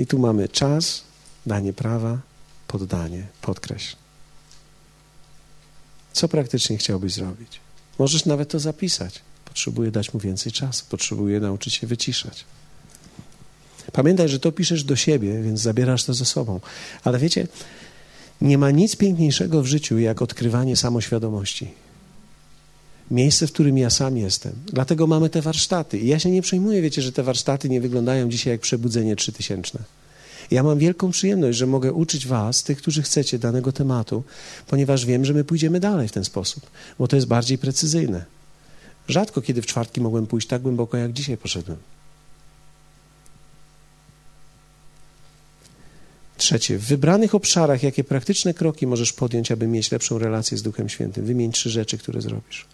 I tu mamy czas, danie prawa, poddanie, podkreśl. Co praktycznie chciałbyś zrobić? Możesz nawet to zapisać. Potrzebuję dać mu więcej czasu, potrzebuję nauczyć się wyciszać. Pamiętaj, że to piszesz do siebie, więc zabierasz to ze sobą. Ale wiecie, nie ma nic piękniejszego w życiu jak odkrywanie samoświadomości. Miejsce, w którym ja sam jestem. Dlatego mamy te warsztaty. I ja się nie przejmuję, wiecie, że te warsztaty nie wyglądają dzisiaj jak przebudzenie trzytysięczne. Ja mam wielką przyjemność, że mogę uczyć Was, tych, którzy chcecie danego tematu, ponieważ wiem, że my pójdziemy dalej w ten sposób, bo to jest bardziej precyzyjne. Rzadko kiedy w czwartki mogłem pójść tak głęboko, jak dzisiaj poszedłem. Trzecie, w wybranych obszarach, jakie praktyczne kroki możesz podjąć, aby mieć lepszą relację z Duchem Świętym? Wymień trzy rzeczy, które zrobisz.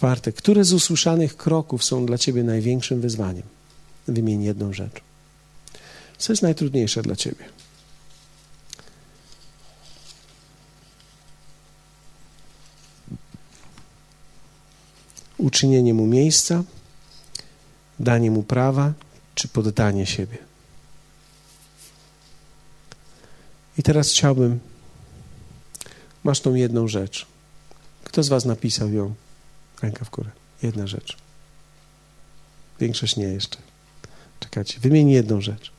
Czwarte, które z usłyszanych kroków są dla ciebie największym wyzwaniem? Wymień jedną rzecz. Co jest najtrudniejsze dla ciebie? Uczynienie mu miejsca, danie mu prawa, czy poddanie siebie. I teraz chciałbym, masz tą jedną rzecz. Kto z Was napisał ją? Ręka w górę. Jedna rzecz. Większość nie jeszcze. Czekajcie, wymień jedną rzecz.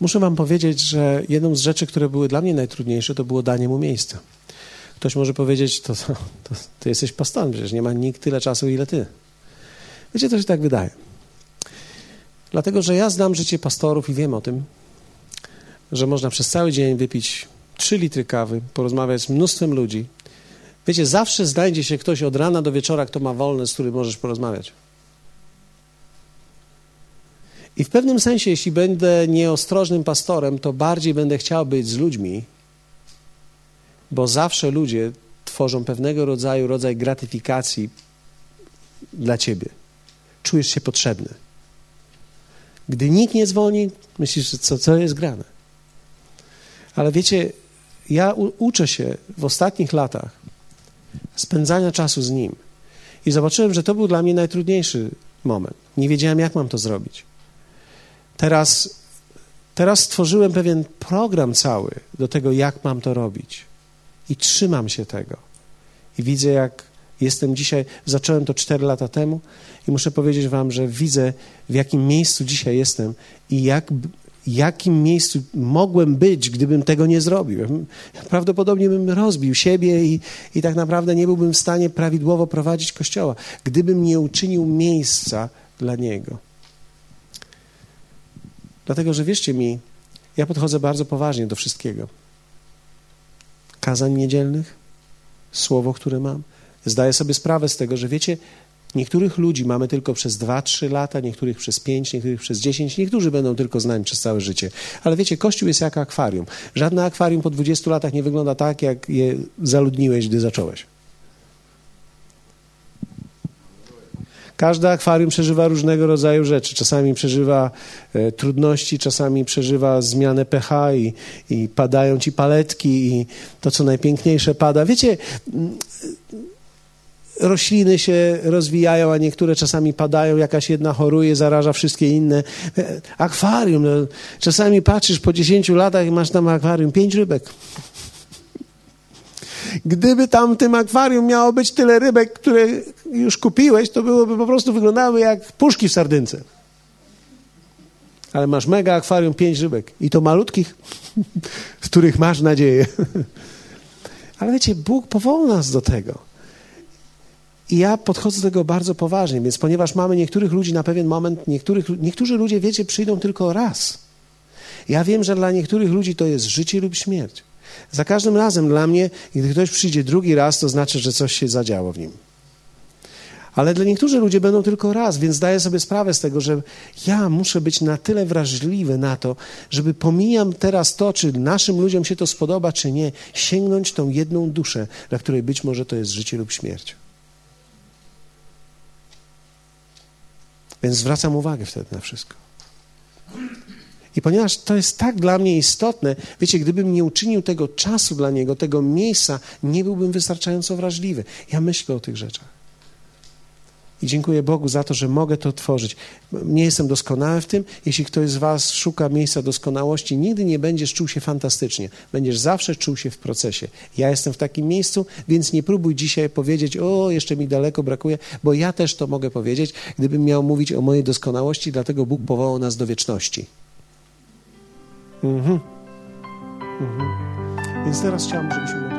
Muszę Wam powiedzieć, że jedną z rzeczy, które były dla mnie najtrudniejsze, to było danie mu miejsca. Ktoś może powiedzieć, to, to, to ty jesteś pastorem, przecież nie ma nikt tyle czasu, ile ty. Wiecie, to się tak wydaje. Dlatego, że ja znam życie pastorów i wiem o tym, że można przez cały dzień wypić 3 litry kawy, porozmawiać z mnóstwem ludzi. Wiecie, zawsze znajdzie się ktoś od rana do wieczora, kto ma wolne, z którym możesz porozmawiać. I w pewnym sensie, jeśli będę nieostrożnym pastorem, to bardziej będę chciał być z ludźmi, bo zawsze ludzie tworzą pewnego rodzaju rodzaj gratyfikacji dla ciebie. Czujesz się potrzebny. Gdy nikt nie dzwoni, myślisz, co, co jest grane. Ale wiecie, ja u, uczę się w ostatnich latach spędzania czasu z nim. I zobaczyłem, że to był dla mnie najtrudniejszy moment. Nie wiedziałem, jak mam to zrobić. Teraz, teraz stworzyłem pewien program cały do tego, jak mam to robić. I trzymam się tego. I widzę, jak jestem dzisiaj. Zacząłem to cztery lata temu i muszę powiedzieć Wam, że widzę, w jakim miejscu dzisiaj jestem i jak, jakim miejscu mogłem być, gdybym tego nie zrobił. Prawdopodobnie bym rozbił siebie i, i tak naprawdę nie byłbym w stanie prawidłowo prowadzić kościoła, gdybym nie uczynił miejsca dla Niego. Dlatego, że wierzcie mi, ja podchodzę bardzo poważnie do wszystkiego. Kazań niedzielnych, słowo, które mam. Zdaję sobie sprawę z tego, że wiecie, niektórych ludzi mamy tylko przez 2-3 lata, niektórych przez 5, niektórych przez 10, niektórzy będą tylko znani przez całe życie. Ale wiecie, Kościół jest jak akwarium. Żadne akwarium po 20 latach nie wygląda tak, jak je zaludniłeś, gdy zacząłeś. Każde akwarium przeżywa różnego rodzaju rzeczy. Czasami przeżywa e, trudności, czasami przeżywa zmianę pH i, i padają ci paletki i to, co najpiękniejsze, pada. Wiecie, mm, rośliny się rozwijają, a niektóre czasami padają, jakaś jedna choruje, zaraża wszystkie inne. Akwarium, no, czasami patrzysz po 10 latach i masz tam akwarium, pięć rybek. Gdyby tam w tym akwarium miało być tyle rybek, które już kupiłeś, to byłoby po prostu wyglądały jak puszki w sardynce. Ale masz mega akwarium, pięć rybek i to malutkich, <laughs> w których masz nadzieję. <laughs> Ale wiecie, Bóg powołał nas do tego. I ja podchodzę do tego bardzo poważnie, więc ponieważ mamy niektórych ludzi na pewien moment, niektórych, niektórzy ludzie, wiecie, przyjdą tylko raz. Ja wiem, że dla niektórych ludzi to jest życie lub śmierć. Za każdym razem dla mnie, gdy ktoś przyjdzie drugi raz, to znaczy, że coś się zadziało w nim. Ale dla niektórych ludzi będą tylko raz, więc zdaję sobie sprawę z tego, że ja muszę być na tyle wrażliwy na to, żeby pomijam teraz to, czy naszym ludziom się to spodoba, czy nie, sięgnąć tą jedną duszę, dla której być może to jest życie lub śmierć. Więc zwracam uwagę wtedy na wszystko. I ponieważ to jest tak dla mnie istotne, wiecie, gdybym nie uczynił tego czasu dla niego, tego miejsca, nie byłbym wystarczająco wrażliwy. Ja myślę o tych rzeczach. I dziękuję Bogu za to, że mogę to tworzyć. Nie jestem doskonały w tym. Jeśli ktoś z Was szuka miejsca doskonałości, nigdy nie będziesz czuł się fantastycznie. Będziesz zawsze czuł się w procesie. Ja jestem w takim miejscu, więc nie próbuj dzisiaj powiedzieć, o, jeszcze mi daleko brakuje, bo ja też to mogę powiedzieć, gdybym miał mówić o mojej doskonałości, dlatego Bóg powołał nas do wieczności. Mhm. Mhm. Więc teraz chciałbym, żebyśmy